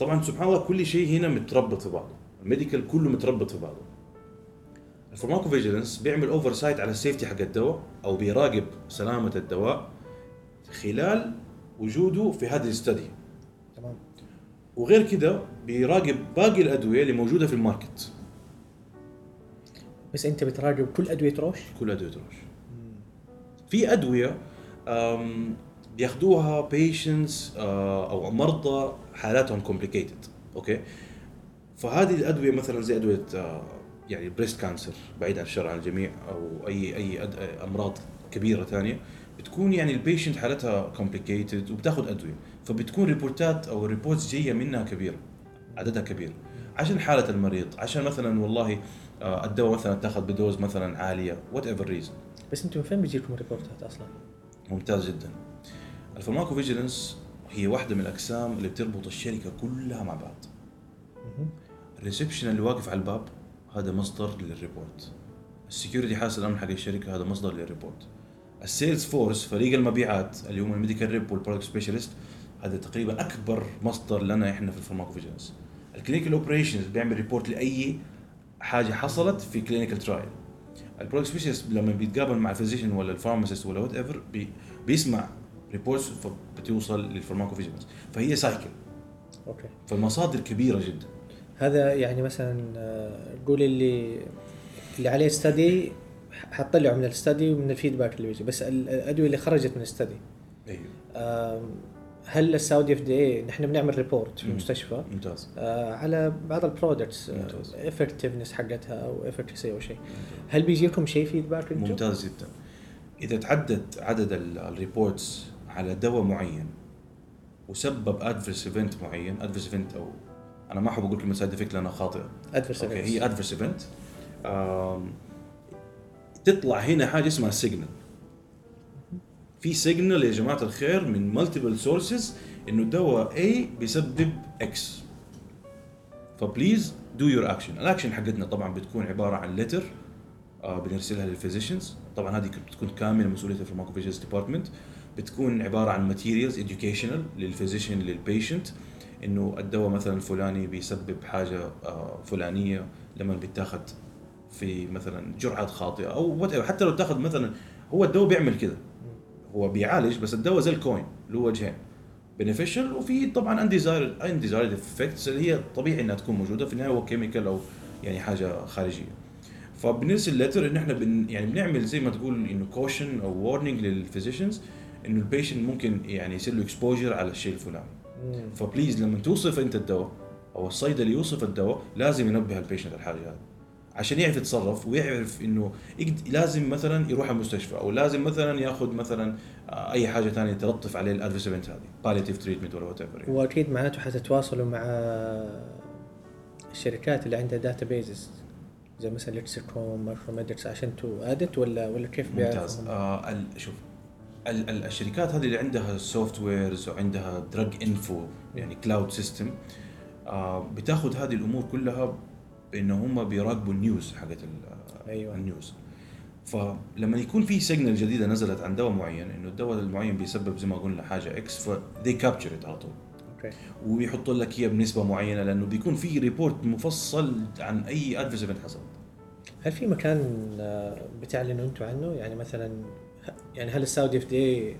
طبعا سبحان الله كل شيء هنا متربط في بعضه. الـ medical كله متربط في بعضه. الـ pharmacovigilance بيعمل oversight على الـ safety حق الدواء أو بيراقب سلامة الدواء خلال وجوده في هذه الـ study تمام. وغير كده بيراقب باقي الأدوية اللي موجودة في الـ market. بس أنت بتراقب كل أدوية روش؟ كل أدوية روش. في أدوية أم، بياخدوها patients أو مرضى حالاتهم complicated okay؟ فهذه الأدوية مثلا زي أدوية آه، يعني breast cancer بعيد عن الشر عن الجميع أو أي أي أمراض كبيرة ثانية بتكون يعني الـ patient حالتها complicated وبتاخذ أدوية. فبتكون ريبورتات أو reports جاية منها كبيرة. عددها كبير. عشان حالة المريض عشان مثلا والله آه، الدواء مثلا اتاخذ ب dose مثلا عالية whatever reason بس أنتم من فين بيجيكم ريبورتات أصلا؟ ممتاز جدا. الـ pharmacovigilance هي واحدة من الأقسام اللي بتربط الشركة كلها مع بعض. الـ reception اللي واقف على الباب هذا مصدر لل report. ال security حاسس الأمن حق الشركة هذا مصدر لل report. ال sales force فريق المبيعات اللي هم ال medical rep وال product specialist هذا تقريبا أكبر مصدر لنا إحنا في ال pharmacovigilance ال clinical operations بيعمل report لأي حاجة حصلت في clinical trial ال product specialist لما بيتقابل مع ال physician ولا ال pharmacist ولا whatever بي بيسمع reports بتوصل لل pharmacovigilance فهي cycle okay. فالمصادر كبيرة جدا. هذا يعني مثلا آه، قول اللي اللي عليه study حطلعوا من ال study ومن ال feedback اللي بيجي. بس ال- الأدوية اللي خرجت من ال study أيوه. آم، هل السعودي FDA نحن بنعمل report في. المستشفى. ممتاز. آه، على بعض ال products ممتاز. effectiveness حقتها أو efficacy أو شيء. هل بيجي لكم شيء feedback أنتم؟ ممتاز جدا. إذا تعدد عدد ال- reports على دواء معين وسبب adverse event معين adverse event أو أنا ما أحب أقول كلمة side effect لأنها خاطئة. adverse okay هي adverse event تطلع هنا حاجة اسمها signal في signal يا جماعة الخير من multiple sources إنه الدواء A بيسبب X ف please do your action ال action حقتنا طبعا بتكون عبارة عن letter آه بنرسلها لل physicians طبعا هذه بتكون كامل مسؤوليه ال pharmacovigilance department بتكون عبارة عن materials educational لل physician لل patient إنه الدواء مثلا الفلاني بيسبب حاجة آه فلانية لما بيتاخذ في مثلا جرعات خاطئة أو. حتى لو تاخذ مثلا هو الدواء بيعمل كذا هو بيعالج بس الدواء زي ال coin له وجهين. beneficial وفي طبعا undesired undesired effects اللي هي طبيعي إنها تكون موجودة في النهاية هو chemical أو يعني حاجة خارجية. فبنرسل letter إن إحنا بن يعني بنعمل زي ما تقول إنه caution أو warning لل physicians إنه ال patient ممكن يعني يصير له exposure على الشيء الفلاني. ف please لما توصف أنت الدواء أو الصيدلي يوصف الدواء لازم ينبه ال patient الحاجة هذه. عشان يعرف يتصرف ويعرف إنه لازم مثلا يروح المستشفى أو لازم مثلا يأخذ مثلا آه، أي حاجة ثانية تلطف عليه ال adverse event هذه palliative treatment ولا whatever واكيد معناته حتتواصلوا مع الشركات اللي عندها databases زي مثلا Lexicomp Micromedex عشان to edit ولا ولا كيف ممتاز؟ آه شوف ال- ال- الشركات هذه اللي عندها softwares وعندها drug info يعني cloud system آه بتاخذ هذه الأمور كلها بانه هم بيراقبوا ال news حقت ال- أيوة. ال news. فلما يكون في signal جديدة نزلت عن دواء معين إنه الدواء المعين بيسبب زي ما قلنا حاجة X ف they capture it على طول. okay. ويحطوا لك هي بنسبة معينة لأنه بيكون في report مفصل عن أي adverse event حصل. هل في مكان آه، بتعلنوا أنتم عنه؟ يعني مثلا يعني هل السعودي FDA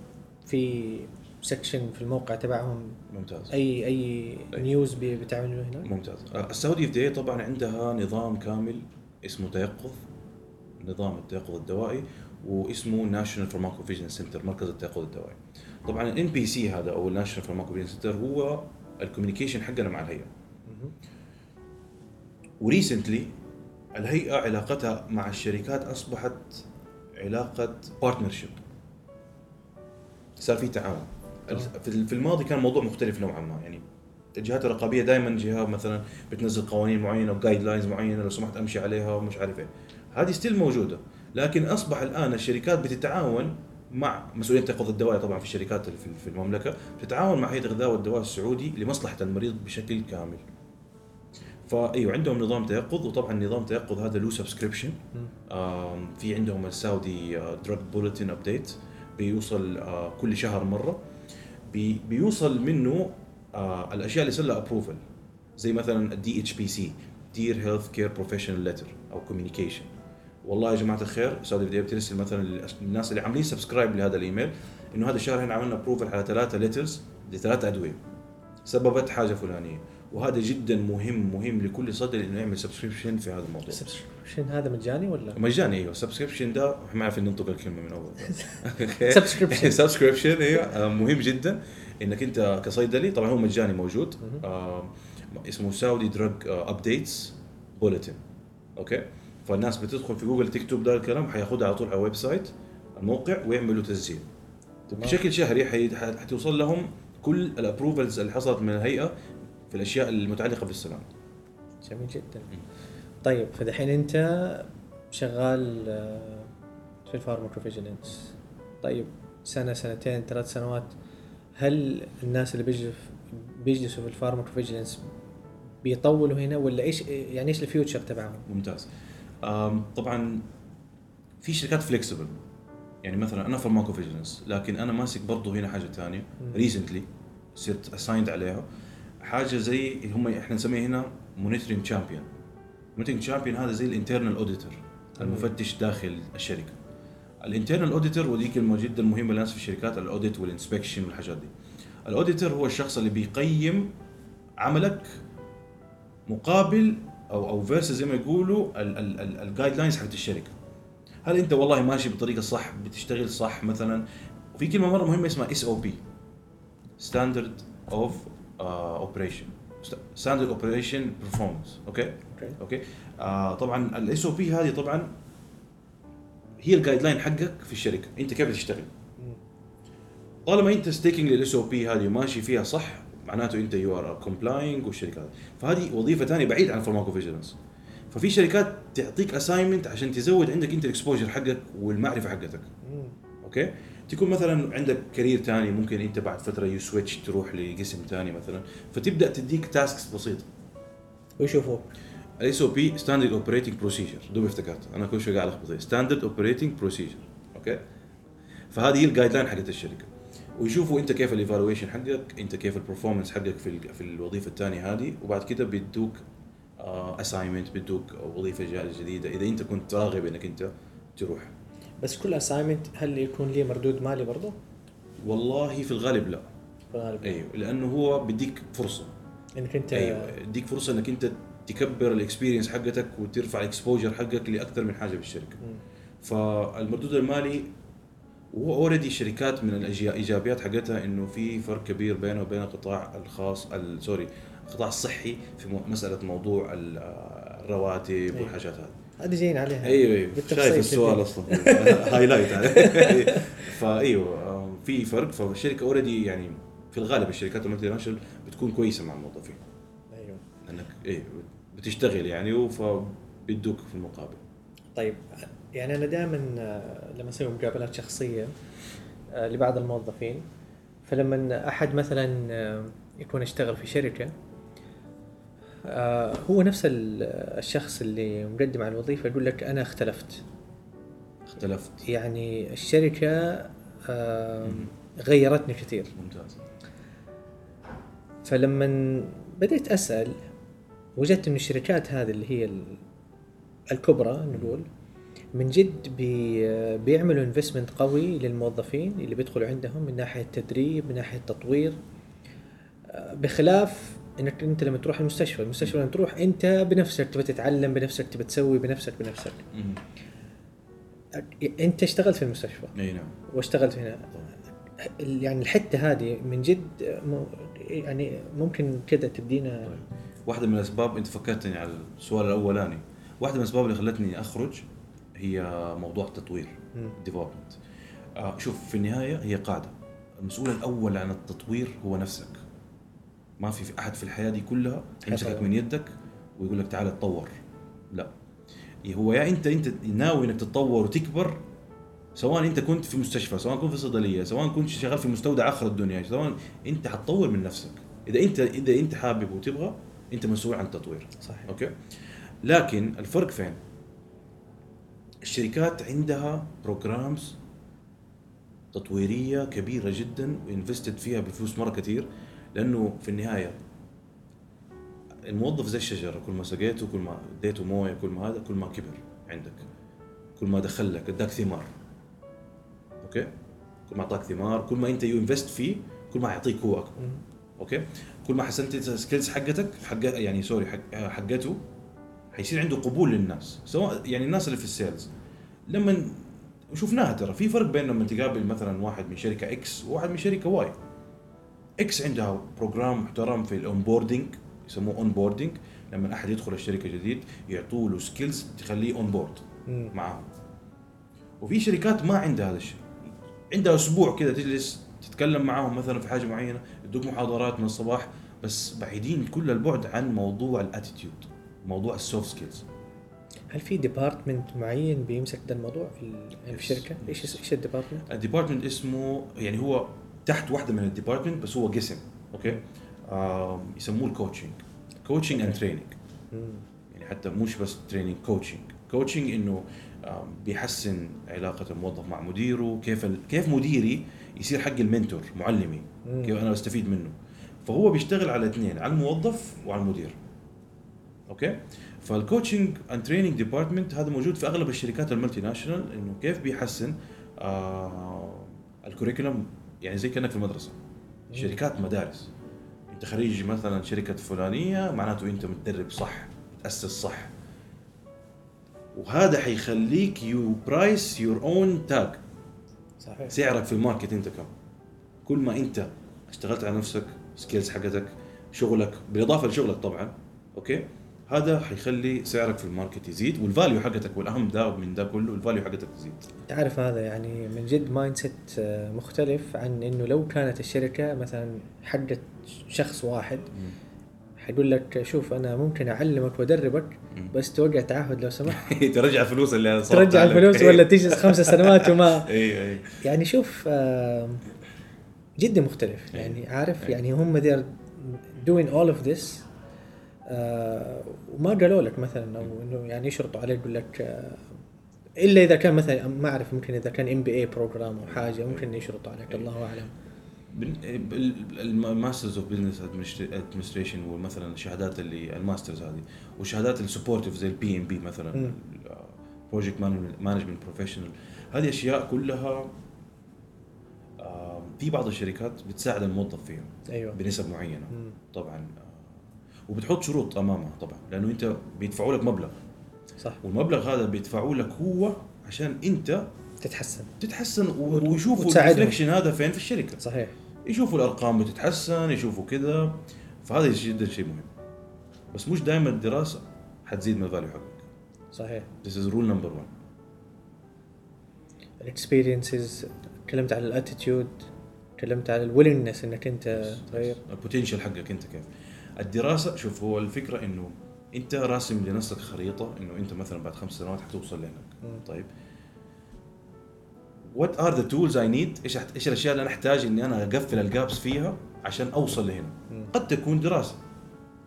في section في الموقع تبعهم؟ ممتاز. اي أي أي. news بتعملوا هنا؟ ممتاز. السعودي FDA طبعا عندها نظام كامل اسمه تيقظ نظام التيقظ الدوائي واسمه National Pharmacovigilance Center مركز التيقظ الدوائي. طبعا ال NPC هذا أو ال National Pharmacovigilance Center هو ال communication حقنا مع الهيئة. و recently الهيئة علاقتها مع الشركات أصبحت علاقة partnership صار في تعاون. في الماضي كان الموضوع مختلف نوعا ما. يعني الجهات الرقابية دائما جهة مثلا بتنزل قوانين معينة و guidelines معينة لو سمحت أمشي عليها ومش عارف إيه. هذه still موجودة. لكن أصبح الآن الشركات بتتعاون مع مسؤوليه تيقظ الدواء طبعا في الشركات في- المملكة بتتعاون مع هيئه الغذاء والدواء السعودي لمصلحة المريض بشكل كامل. فايوه عندهم نظام تيقظ وطبعا نظام تيقظ هذا له subscription في عندهم السعودي drug bulletin update بيوصل آه، كل شهر مرة. بي بيوصل منه آه، الأشياء اللي صار approval زي مثلا ال DHPC dear healthcare professional letter أو communication والله يا جماعة الخير سعودي FDA بترسل مثلا للناس اللي عاملين subscribe لهذا الإيميل إنه هذا الشهر إحنا عملنا approval على ثلاثة letters لثلاث أدوية. سببت حاجة فلانية. وهذا جدا مهم مهم لكل صيدلي إنه يعمل subscription في هذا الموضوع subscription هذا مجاني ولا؟ مجاني أيوه subscription ده ما عارف ننطق الكلمة من أول Subscription. subscription أيوه مهم جدا إنك أنت كصيدلي طبعا هو مجاني موجود. آه اسمه Saudi drug updates bulletin okay فالناس بتدخل في جوجل تكتب ده الكلام حياخدها على طول على ال website الموقع ويعملوا تسجيل. بشكل شهري حتوصل لهم كل ال approvals اللي حصلت من الهيئة في الأشياء المتعلقة بالسلامه جميل جدا. طيب فدحين أنت شغال آه، في ال pharmacovigilance طيب سنة سنتين ثلاث سنوات هل الناس اللي بيجلسوا بيجلسوا في ال pharmacovigilance بيطولوا هنا ولا إيش يعني إيش ال future تبعهم؟ ممتاز. طبعا في شركات flexible يعني مثلا أنا pharmacovigilance لكن أنا ماسك برضه هنا حاجة ثانية. recently صرت assigned عليها. حاجة زي هم إحنا نسميها هنا monitoring champion monitoring champion هذا زي ال internal auditor المفتش داخل الشركة. ال internal auditor ودي كلمه جدا مهمه للناس في الشركات ال audit وال inspection والحاجات دي. ال auditor هو الشخص اللي بيقيم عملك مقابل أو أو versus زي ما يقولوا ال guidelines حقت الشركة. هل أنت والله ماشي بالطريقة الصح بتشتغل صح مثلا؟ وفي كلمة مرة مهمة اسمها SOP standard of operation standard operation performance okay okay طبعا ال SOP هذه طبعا هي ال guideline حقك في الشركة. أنت كيف بتشتغل. طالما أنت sticking لل SOP هذه وماشي فيها صح معناته أنت you are complying والشركة هذه. فهذه وظيفة ثانية بعيد عن ال pharmacovigilance ففي شركات تعطيك assignment عشان تزود عندك أنت ال exposure حقك والمعرفة حقتك. okay تكون مثلا عندك career ثاني ممكن أنت بعد فترة you switch تروح لقسم ثاني مثلا فتبدأ تديك tasks بسيطة. ويشوفوا ال SOP standard operating procedure دوب افتكرت أنا كل شوي قاعد ألخبط standard operating procedure okay؟ فهذه هي ال guideline حقت الشركة. ويشوفوا أنت كيف ال evaluation حقك أنت كيف ال performance حقك في في الوظيفة الثانية هذه وبعد كده بيدوك assignment بيدوك وظيفة جديدة. إذا أنت كنت راغب إنك أنت تروح. بس كل assignment هل يكون ليه مردود مالي برضه؟ والله في الغالب لا في الغالب أيوه لأنه هو بيديك فرصة إنك أنت أيوه يديك فرصة إنك أنت تكبر ال experience حقتك وترفع ال exposure حقك لأكثر من حاجة بالشركة مم. فالمردود المالي وهو already الشركات من الايجابيات حقتها إنه في فرق كبير بينه وبين القطاع الخاص ال- sorry القطاع الصحي في مسألة موضوع ال- الرواتب أيوة. والحاجات هذه هذه جايين عليها. أيوه أيوه. شايف. السؤال أصلا. highlight فايوه آه، في فرق. فالشركه already يعني في الغالب الشركات ال multinational بتكون كويسة مع الموظفين. أيوه. انك إيه بتشتغل يعني فبيدوك في المقابل. طيب يعني أنا دائما لما أسوي مقابلات شخصية آه، لبعض الموظفين فلما أحد مثلا آه، يكون يشتغل في شركة آه، هو نفس ال- الشخص اللي مقدم على الوظيفة يقول لك أنا اختلفت. اختلفت. يعني الشركة آه،. غيرتني كثير. ممتاز. فلما بديت أسأل وجدت إن الشركات هذه اللي هي ال- الكبرى نقول من جد بي بيعملوا investment قوي للموظفين اللي بيدخلوا عندهم من ناحية تدريب من ناحية تطوير آه، بخلاف إنك أنت لما تروح المستشفى المستشفى لما تروح أنت بنفسك تبى تتعلم بنفسك تبى تسوي بنفسك بنفسك. أنت اشتغلت في المستشفى؟ إي نعم. واشتغلت هنا. يعني الحتة هذه من جد يعني ممكن كده تدينا طيب. واحدة من الأسباب أنت فكرتني على السؤال الأولاني واحدة من الأسباب اللي خلتني أخرج هي موضوع التطوير. ديفلوبمنت آه شوف في النهاية هي قاعدة. المسؤول الأول عن التطوير هو نفسك. ما في في أحد في الحياة دي كلها يمسكك. من يدك ويقول لك تعال تطور لا. هو يا أنت أنت ناوي إنك تتطور وتكبر سواء أنت كنت في مستشفى سواء كنت في صيدلية سواء كنت شغال في مستودع آخر الدنيا سواء أنت حتطور من نفسك. إذا انت إذا أنت حابب وتبغى أنت مسؤول عن التطوير. صحيح. okay؟ لكن الفرق فين؟ الشركات عندها programs تطويرية كبيرة جدا و invested فيها بفلوس مرة كثير لأنه في النهاية الموظف زي الشجرة كل ما سقيته كل ما اديته موية كل ما هذا كل ما كبر عندك. كل ما دخل لك اداك ثمار. okay؟ كل ما أعطاك ثمار كل ما أنت you invest فيه كل ما يعطيك هو أكبر. okay؟ كل ما حسنت ال skills حقتك حق يعني sorry حق حقته حيصير عنده قبول للناس. سواء يعني الناس اللي في ال sales لما وشفناها ترى في فرق بين لما تقابل مثلا واحد من شركة X وواحد من شركة Y X عندها program محترم في ال onboarding يسموه onboarding لما أحد يدخل الشركة جديد يعطوا له skills تخليه on board. معاهم وفي شركات ما عندها هذا الشيء عندها أسبوع كذا تجلس تتكلم معاهم مثلا في حاجة معينة يدوك محاضرات من الصباح بس بعيدين كل البعد عن موضوع ال attitude موضوع ال soft skills هل في department معين بيمسك ده الموضوع في ال- في الشركة؟ إيش إيش ال department؟ ال department اسمه يعني هو تحت واحدة من ال department بس هو قسم okay؟ يسموه ال coaching coaching and training. يعني حتى مش بس training coaching coaching إنه بيحسن علاقة الموظف مع مديره كيف ال... كيف مديري يصير حق ال mentor معلمي. كيف أنا بستفيد منه. فهو بيشتغل على اثنين على الموظف وعلى المدير. okay؟ فال coaching and training department هذا موجود في أغلب الشركات ال multinational إنه كيف بيحسن آه ال curriculum يعني زي كأنك في المدرسة. شركات مدارس. أنت خريج مثلا شركة فلانية معناته أنت متدرب صح متأسس صح. وهذا حيخليك you price your own tag صحيح. سعرك في ال market أنت كم. كل ما أنت اشتغلت على نفسك skills حقتك شغلك بالإضافة لشغلك طبعا okay؟ هذا حيخلي سعرك في ال market يزيد وال value حقتك والأهم ده من ده كله ال value حقتك تزيد انت عارف هذا يعني من جد mindset آه، مختلف عن إنه لو كانت الشركة مثلا حقت شخص واحد حيقول لك شوف أنا ممكن أعلمك وأدربك. بس توقع تعهد لو سمحت ترجع الفلوس اللي ترجع. الفلوس ولا تجلس خمس سنوات وما اي يعني شوف آه، جدا مختلف. يعني عارف. يعني هم they're doing all of this وما قالوا لك مثلا أو إنه يعني يشرطوا عليك يقول لك آه، إلا إذا كان مثلا ما أعرف ممكن إذا كان MBA program أو حاجة ممكن يشرطوا عليك الله أعلم. ال masters of business administration ومثلا الشهادات اللي ال masters هذه والشهادات ال supportive زي ال PMP مثلا. project management professional هذه أشياء كلها آه، في بعض الشركات بتساعد الموظف فيها أيوه. بنسب معينة. مم. طبعا آه، وبتحط شروط أمامها طبعا لأنه أنت بيدفعوا لك مبلغ. صح. والمبلغ هذا بيدفعوا لك هو عشان أنت تتحسن. تتحسن ويشوفوا وتساعدهم. ال reflection هذا فين؟ في الشركة. صحيح. يشوفوا الأرقام بتتحسن يشوفوا كذا. فهذا جدا شيء مهم. بس مش دائما الدراسة حتزيد من ال value حقك. صحيح. This is rule number one. ال experiences تكلمت على ال attitude تكلمت على ال willingness إنك أنت تغير. ال potential حقك أنت كيف. الدراسة شوف هو الفكرة إنه أنت راسم لنفسك خريطة إنه أنت مثلا بعد خمس سنوات حتوصل لهناك. طيب. what are the tools I need إيش إيش الأشياء اللي أنا أحتاج إني أنا أقفل ال gaps فيها عشان أوصل لهنا. قد تكون دراسة.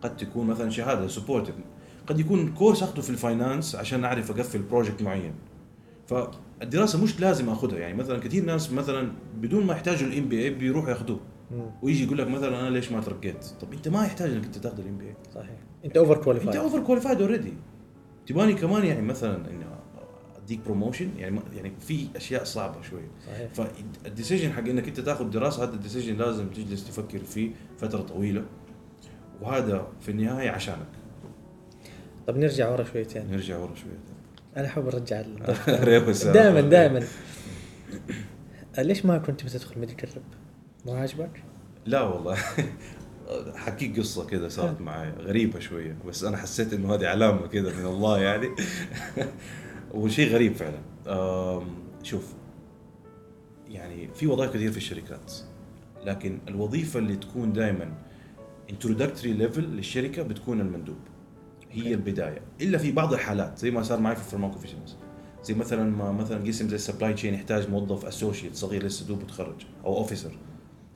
قد تكون مثلا شهادة supportive قد يكون course اخذه في ال finance عشان أعرف أقفل project معين. فالدراسة مش لازم اخذها يعني مثلا كثير ناس مثلا بدون ما يحتاجوا ال MBA بيروحوا ياخذوه. ويجي يقول لك مثلا أنا ليش ما ترقيت؟ طب أنت ما يحتاج إنك أنت تاخذ ال MBA صحيح. أنت over أنت qualified over qualified already تباني كمان يعني مثلا انه أديك promotion يعني يعني في أشياء صعبة شوي. صحيح. فال decision حق إنك أنت تاخذ دراسة هذا ال decision لازم تجلس تفكر فيه فترة طويلة. وهذا في النهاية عشانك. طب نرجع ورا شويتين. نرجع ورا شوية أنا أحب أرجع. دائما دائما. ليش ما كنت بتدخل medical rep؟ ما عجبك؟ لا والله. حكيك قصة كذا صارت معي غريبة شوية بس أنا حسيت إنه هذه علامة كذا من الله يعني. وشيء غريب فعلا. شوف يعني في وظائف كثير في الشركات لكن الوظيفة اللي تكون دائما introductory level للشركة بتكون المندوب. هي. البداية. إلا في بعض الحالات زي ما صار معي في pharmacovigilance زي مثلا ما مثلا قسم زي ال supply chain يحتاج موظف associate صغير لسه دوب متخرج أو اوفيسر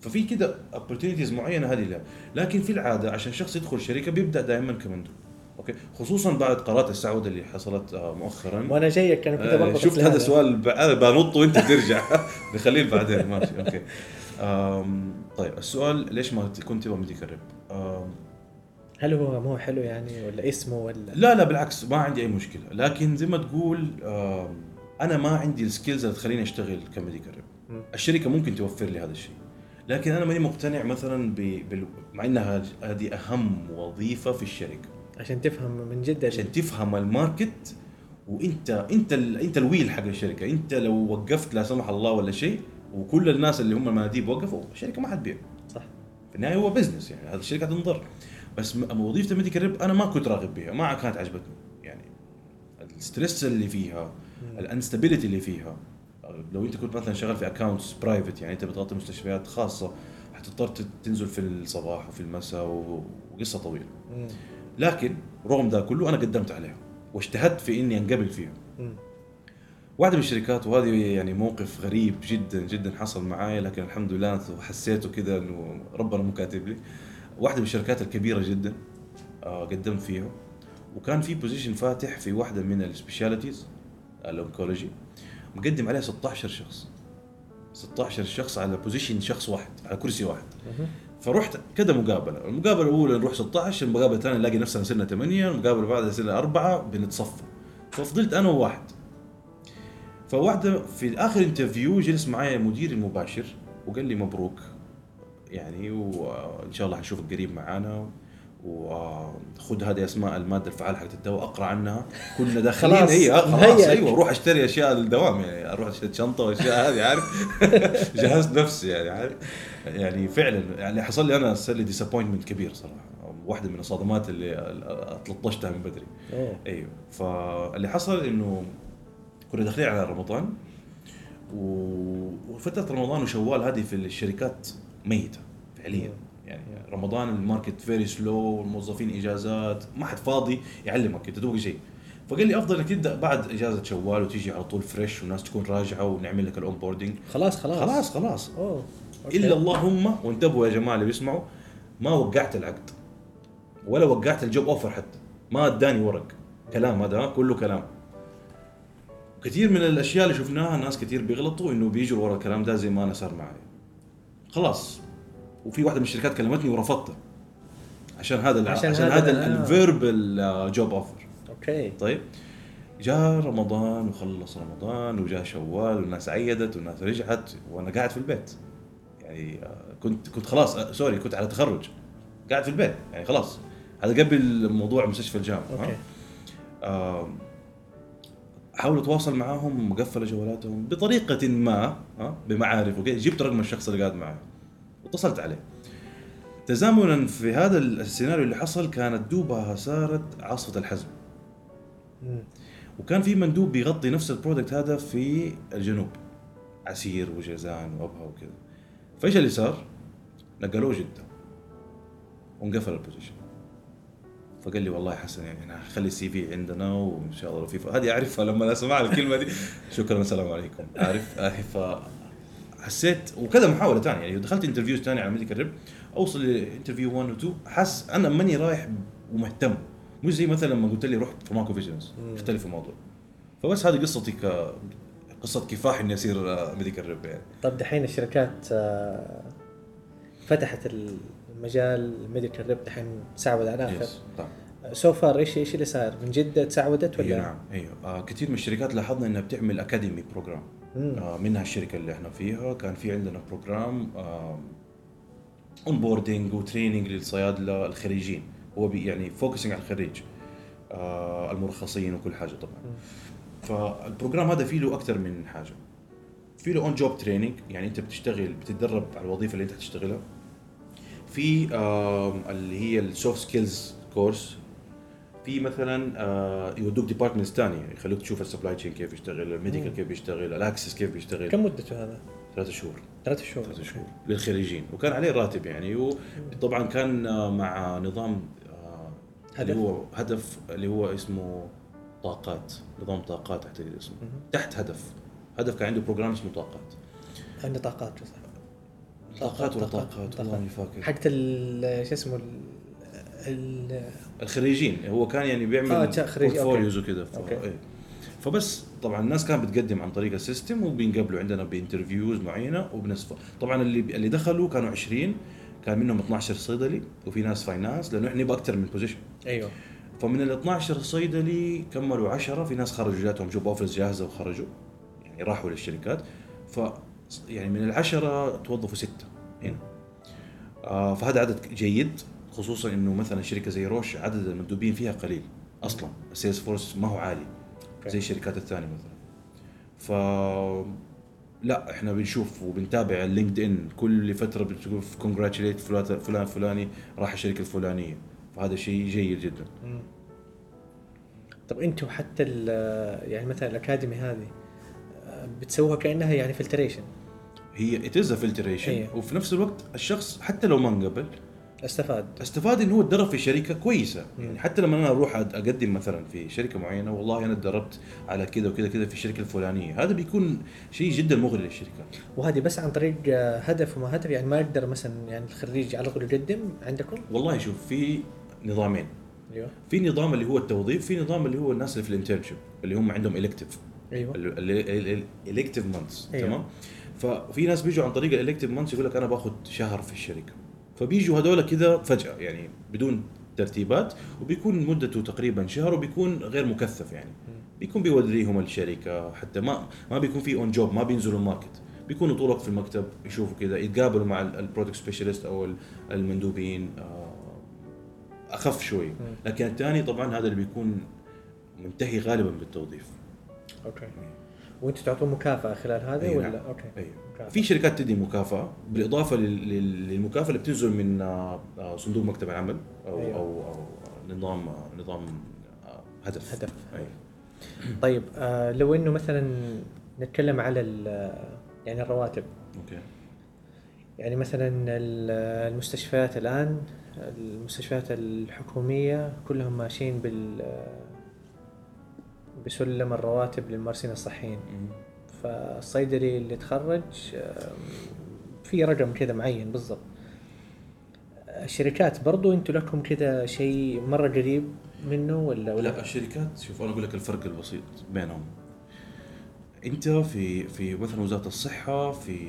ففي كده opportunities معينة هذه لا. لكن في العادة عشان شخص يدخل شركة بيبدأ دائما كمندوب. okay؟ خصوصا بعد قرارات السعودة اللي حصلت آه، مؤخرا. وأنا جايك أنا كنت آه، بربط شفت هذا سؤال ب- أنا بنط وأنت ترجع. نخليه بعدين ماشي okay. آم، طيب السؤال ليش ما كنت تبغى medical rep؟ هل هو مو حلو يعني ولا اسمه ولا؟ لا لا بالعكس ما عندي أي مشكلة. لكن زي ما تقول أنا ما عندي ال skills اللي تخليني أشتغل ك medical rep. الشركة ممكن توفر لي هذا الشيء. لكن أنا ماني مقتنع مثلا ب... بال... مع إنها هذه أهم وظيفة في الشركة. عشان تفهم من جد عشان تفهم ال market وانت إنت ال... إنت ال wheel حق الشركة. إنت لو وقفت لا سمح الله ولا شيء وكل الناس اللي هم المناديب وقفوا الشركة ما حتبيع. صح. في النهاية هو business يعني هذه الشركة تنضر. بس وظيفة ال medical rep أنا ما كنت راغب بها ما كانت عجبتني. يعني ال stress اللي فيها ال instability اللي فيها لو انت كنت مثلا شغال في accounts private يعني انت بتغطي مستشفيات خاصة حتضطر تنزل في الصباح وفي المساء وقصة طويلة. لكن رغم ده كله أنا قدمت عليها واجتهدت في إني أنقبل فيها مم. واحدة من الشركات وهذه يعني موقف غريب جدا جدا حصل معايا لكن الحمد لله حسيته كذا إنه ربنا مو كاتب لي. واحدة من الشركات الكبيرة جدا آه قدمت فيها وكان في position فاتح في واحدة من ال specialties ال oncology مقدم عليها 16 شخص. 16 شخص على position شخص واحد على كرسي واحد. فرحت كذا مقابلة، المقابلة الأولى نروح 16 المقابلة الثانية نلاقي نفسنا صرنا 8 المقابلة بعدها صرنا أربعة بنتصفى. ففضلت أنا وواحد. فواحدة في آخر interview جلس معايا مديري المباشر وقال لي مبروك يعني وإن شاء الله حنشوفك قريب معانا. وخذ هذه أسماء المادة الفعالة حقت الدواء أقرأ عنها. كنا داخلين. هي آه، خلاص. أيوه أروح اشتري أشياء للدوام يعني أروح اشتري شنطة وأشياء هذه عارف؟ جهزت نفسي يعني عارف؟ يعني فعلا يعني حصل لي أنا صار لي ديسابوينتمنت كبير صراحة. واحدة من الصدمات اللي تلطشتها من بدري. أوه. أيوه. فاللي حصل إنه كنا داخلين على رمضان وفترة رمضان وشوال هذه في الشركات ميتة فعليا. يعني رمضان ال market very slow الموظفين إجازات ما حد فاضي يعلمك انت دوبك شيء. فقال لي أفضل إنك تبدأ بعد إجازة شوال وتيجي على طول fresh والناس تكون راجعة ونعمل لك ال onboarding خلاص. خلاص خلاص. خلاص okay. إلا اللهم وانتبهوا يا جماعة اللي بيسمعوا ما وقعت العقد. ولا وقعت ال job offer حتى. ما أداني ورق. كلام هذا كله كلام. كثير من الأشياء اللي شفناها ناس كثير بيغلطوا إنه بيجوا ورا الكلام ده زي ما أنا صار معي. خلاص. وفي واحدة من الشركات كلمتني ورفضتها. عشان هذا عشان عشان, هذا- آه. ال verbal job offer okay. طيب. جاء رمضان وخلص رمضان وجاء شوال والناس عيدت والناس رجعت وأنا قاعد في البيت. يعني آه، كنت كنت خلاص آه، sorry كنت على تخرج. قاعد في البيت. يعني خلاص. هذا قبل موضوع مستشفى الجامعة. okay. آه. احاول أتواصل معاهم مقفله جوالاتهم بطريقة ما ها بمعارف وكذا جبت رقم الشخص اللي قاعد معي. واتصلت عليه. تزامنا في هذا السيناريو اللي حصل كانت دوبها صارت عاصفة الحزم. وكان في مندوب بيغطي نفس ال product هذا في الجنوب. عسير وجيزان وابها وكذا. فايش اللي صار؟ نقلوه جدة. وانقفل ال position. فقال لي والله حسن يعني أنا هخلي ال CV عندنا وإن شاء الله لو في هذه أعرفها لما أسمع الكلمة دي. شكرا السلام عليكم. عارف آه، ف حسيت وكذا محاولة ثانية يعني دخلت interviews ثانية على medical rep أوصل ل interview 1 و 2 حس أنا ماني رايح ومهتم. مش زي مثلا لما قلت لي رحت pharmacovigilance مم. يختلف الموضوع. فبس هذه قصتي ك قصة كفاح إني أصير medical rep يعني. طب دحين الشركات آه، فتحت المجال ال medical rep دحين سعود على الآخر. yes طبعا. so far إيش إيش اللي صار؟ من جد تسعودت اي ولا؟ نعم. أيوه آه كثير من الشركات لاحظنا إنها بتعمل academy program آه منها الشركة اللي إحنا فيها. كان في عندنا program onboarding و training للصيادله الخريجين هو بي يعني focusing على الخريج آه المرخصين وكل حاجة طبعا. فال program هذا فيه له أكثر من حاجة. في له on job training يعني أنت بتشتغل بتتدرب على الوظيفة اللي أنت حتشتغلها في آم، اللي هي ال soft skills course في مثلا آه، يودوك departments ثانية يخلوك تشوف ال supply chain كيف يشتغل ال medical. كيف بيشتغل ال access كيف بيشتغل كم مدته هذا؟ ثلاثة شهور. ثلاث شهور. ثلاثة شهور. للخريجين. وكان عليه راتب يعني وطبعا كان آه، مع نظام آه، اللي هدف؟ هو هدف اللي هو اسمه طاقات نظام طاقات اعتقد اسمه. تحت هدف. هدف كان عنده program اسمه طاقات. عنده طاقات صح. طاقات ولا طاقات،. والله ماني فاكر. حقت ال شو اسمه الخريجين هو كان يعني بيعمل okay. portfolios وكذا. إيه. فبس طبعا الناس كانت بتقدم عن طريق ال system وبينقبلوا عندنا ب interviews معينة وبنصفى طبعا اللي اللي دخلوا كانوا 20 كان منهم 12 صيدلي وفي ناس finance لأنه إحنا نبغى أكثر من position أيوه فمن ال 12 صيدلي كملوا 10 في ناس خرجوا جاتهم job offers جاهزة وخرجوا يعني راحوا للشركات ف يعني من العشرة توظفوا ستة هنا آه فهذا عدد جيد خصوصا إنه مثلا شركة زي روش عدد المندوبين فيها قليل أصلا. ال sales force ما هو عالي. زي الشركات الثانية مثلا. ف لا إحنا بنشوف وبنتابع ال LinkedIn كل فترة بتشوف congratulate فلان فلاني راح الشركة الفلانية. فهذا شيء جيد جدا. مم. طب أنتوا حتى يعني مثلا ال academy هذه آه، بتسووها كأنها يعني filtration هي it is filtration. وفي نفس الوقت الشخص حتى لو ما انقبل أستفاد. أستفاد إنه هو تدرب في شركة كويسة. يعني حتى لما أنا أروح أقدم مثلا في شركة معينة والله أنا تدربت على كذا وكذا كذا في الشركة الفلانية. هذا بيكون شيء جدا مغري للشركات وهذه بس عن طريق آه، هدف وما هدف. يعني ما يقدر مثلا يعني الخريج على طول يقدم عندكم؟ والله شوف في نظامين. أيوه. في نظام اللي هو التوظيف في نظام اللي هو الناس اللي في ال internship اللي هم عندهم elective أيوه. ال elective months أيوه. تمام؟ ففي ناس بيجوا عن طريق ال elective months يقول لك أنا باخذ شهر في الشركة. فبيجوا هذول كذا فجأة يعني بدون ترتيبات وبيكون مدته تقريبا شهر وبيكون غير مكثف يعني. بيكون بيوريهم الشركة حتى ما ما بيكون في on job ما بينزلوا ال market. بيكونوا طول الوقت في المكتب يشوفوا كذا يتقابلوا مع ال product specialist أو ال- المندوبين آه، أخف شوي. لكن الثاني طبعا هذا اللي بيكون منتهي غالبا بالتوظيف. okay. وأنتوا تعطون مكافأة خلال هذا أي ولا؟ نعم. okay. أيوه مكافأة. في شركات تدي مكافأة بالإضافة لل- لل- للمكافأة اللي بتنزل من آه، صندوق مكتب العمل أو أيوه. أو أو نظام نظام آه، هدف هدف. أيوه. طيب آه لو إنه مثلا نتكلم على يعني الرواتب أوكي يعني مثلا ال- المستشفيات الآن المستشفيات الحكومية كلهم ماشيين بال بسلم الرواتب للممارسين الصحيين مم. فالصيدلي اللي تخرج في رقم كذا معين بالضبط. الشركات برضو أنتوا لكم كذا شيء مرة قريب منه ولا ولا؟ لا الشركات شوف أنا أقول لك الفرق البسيط بينهم. أنت في في مثلا وزارة الصحة في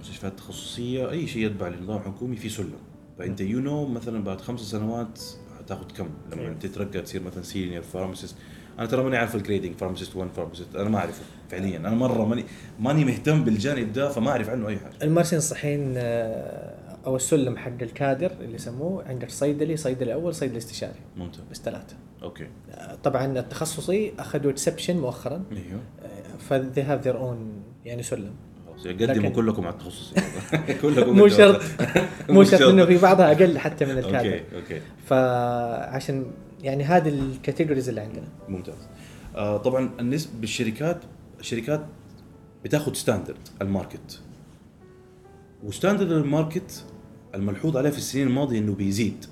مستشفيات تخصصية أي شيء يتبع لنظام حكومي في سلم فأنت you know مثلا بعد خمس سنوات حتاخذ كم؟ لما. تترقى تصير مثلا senior pharmacist أنا ترى ماني عارف ال grading pharmacist 1 pharmacist أنا ما أعرفه. فعليا. أنا مرة ماني ماني مهتم بالجانب ده فما أعرف عنه أي حاجة. الممارسين الصحيين آه، أو السلم حق الكادر اللي يسموه عندك صيدلي صيدلي اول صيدلي استشاري ممتاز. بس ثلاثة. okay. آه، طبعا التخصصي أخذوا exception مؤخرا. أيوه. ف they have their own يعني سلم. قدموا لكن- كلكم على التخصصي كلكم مو شرط. مو شرط إنه في بعضها أقل حتى من الكادر. okay okay. فعشان يعني هذه ال categories اللي عندنا. ممتاز. آه طبعا النسبة بالشركات الشركات بتاخذ standard ال market. و standard ال market الملحوظ عليه في السنين الماضية إنه بيزيد.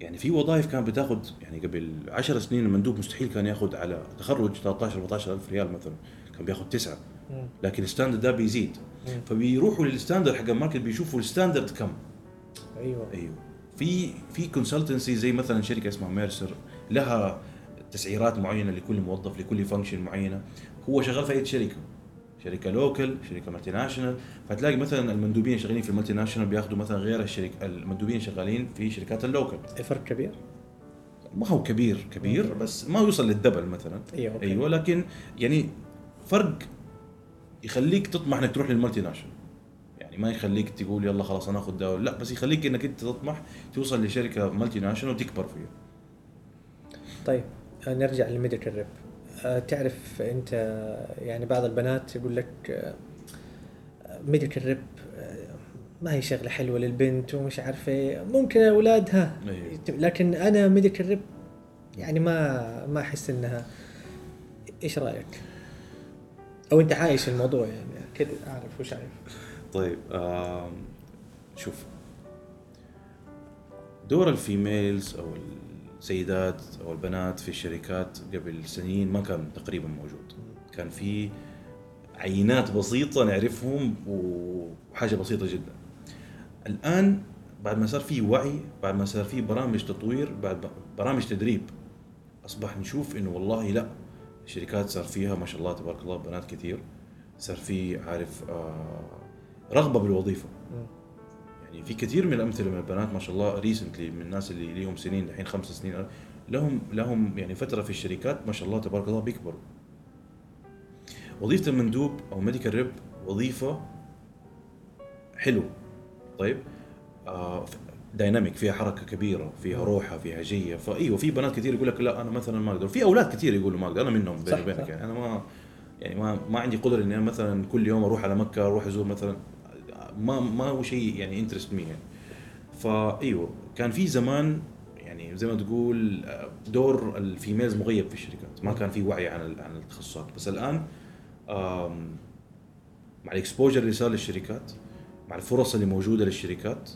يعني في وظائف كانت بتاخذ يعني قبل 10 سنين المندوب مستحيل كان ياخذ على تخرج 13 14 ألف ريال مثلا كان بياخذ تسعة. لكن ال standard ده بيزيد. فبيروحوا لل standard حق ال market بيشوفوا ال standard كم. أيوه. أيوه. في في consultancy زي مثلا شركة اسمها ميرسر لها تسعيرات معينة لكل موظف لكل function معينة. هو شغال في أي شركة. شركة local شركة multinational فتلاقي مثلا المندوبين شغالين في ال multinational بياخذوا مثلا غير الشركة المندوبين شغالين في شركات ال local الفرق كبير؟ ما هو كبير كبير بس ما يوصل لل double مثلا. أيوه okay. أيوه لكن يعني فرق يخليك تطمح إنك تروح لل multinational يعني ما يخليك تقول يلا خلاص أنا آخذ ده لا بس يخليك إنك أنت تطمح توصل لشركة multinational وتكبر فيها. طيب نرجع لل medical rep. تعرف انت آه، يعني بعض البنات يقول لك medical rep ما هي شغلة حلوة للبنت ومش عارف إيه ممكن أولادها أيوه. لكن أنا medical rep يعني ما ما أحس إنها إيش رأيك؟ أو أنت عايش الموضوع يعني كذا أعرف وش عارف طيب شوف دور الفيميلز أو السيدات أو البنات في الشركات قبل سنين ما كان تقريبا موجود. كان في عينات بسيطة نعرفهم وحاجة بسيطة جدا. الآن بعد ما صار في وعي بعد ما صار في برامج تطوير بعد برامج تدريب أصبح نشوف إنه والله لا الشركات صار فيها ما شاء الله تبارك الله بنات كثير. صار في عارف آه رغبة بالوظيفة. يعني في كثير من الأمثلة من البنات ما شاء الله recently من الناس اللي ليهم سنين الحين خمس سنين لهم لهم يعني فترة في الشركات ما شاء الله تبارك الله بيكبروا. وظيفة المندوب أو medical rep وظيفة حلو طيب آه dynamic فيها حركة كبيرة فيها روحة فيها جيه فايوه في بنات كثير يقول لك لا أنا مثلا ما أقدر. في أولاد كثير يقولوا ما أقدر أنا منهم بيني وبينك يعني. أنا ما يعني ما ما عندي قدرة إني أنا مثلا كل يوم أروح على مكة أروح أزور مثلا ما ما هو شيء يعني interest me يعني. فايوه كان في زمان يعني زي ما تقول آه، دور ال females مغيب في الشركات. ما كان في وعي عن عن التخصصات. بس الآن مع ال exposure اللي صار للشركات مع الفرص اللي موجودة للشركات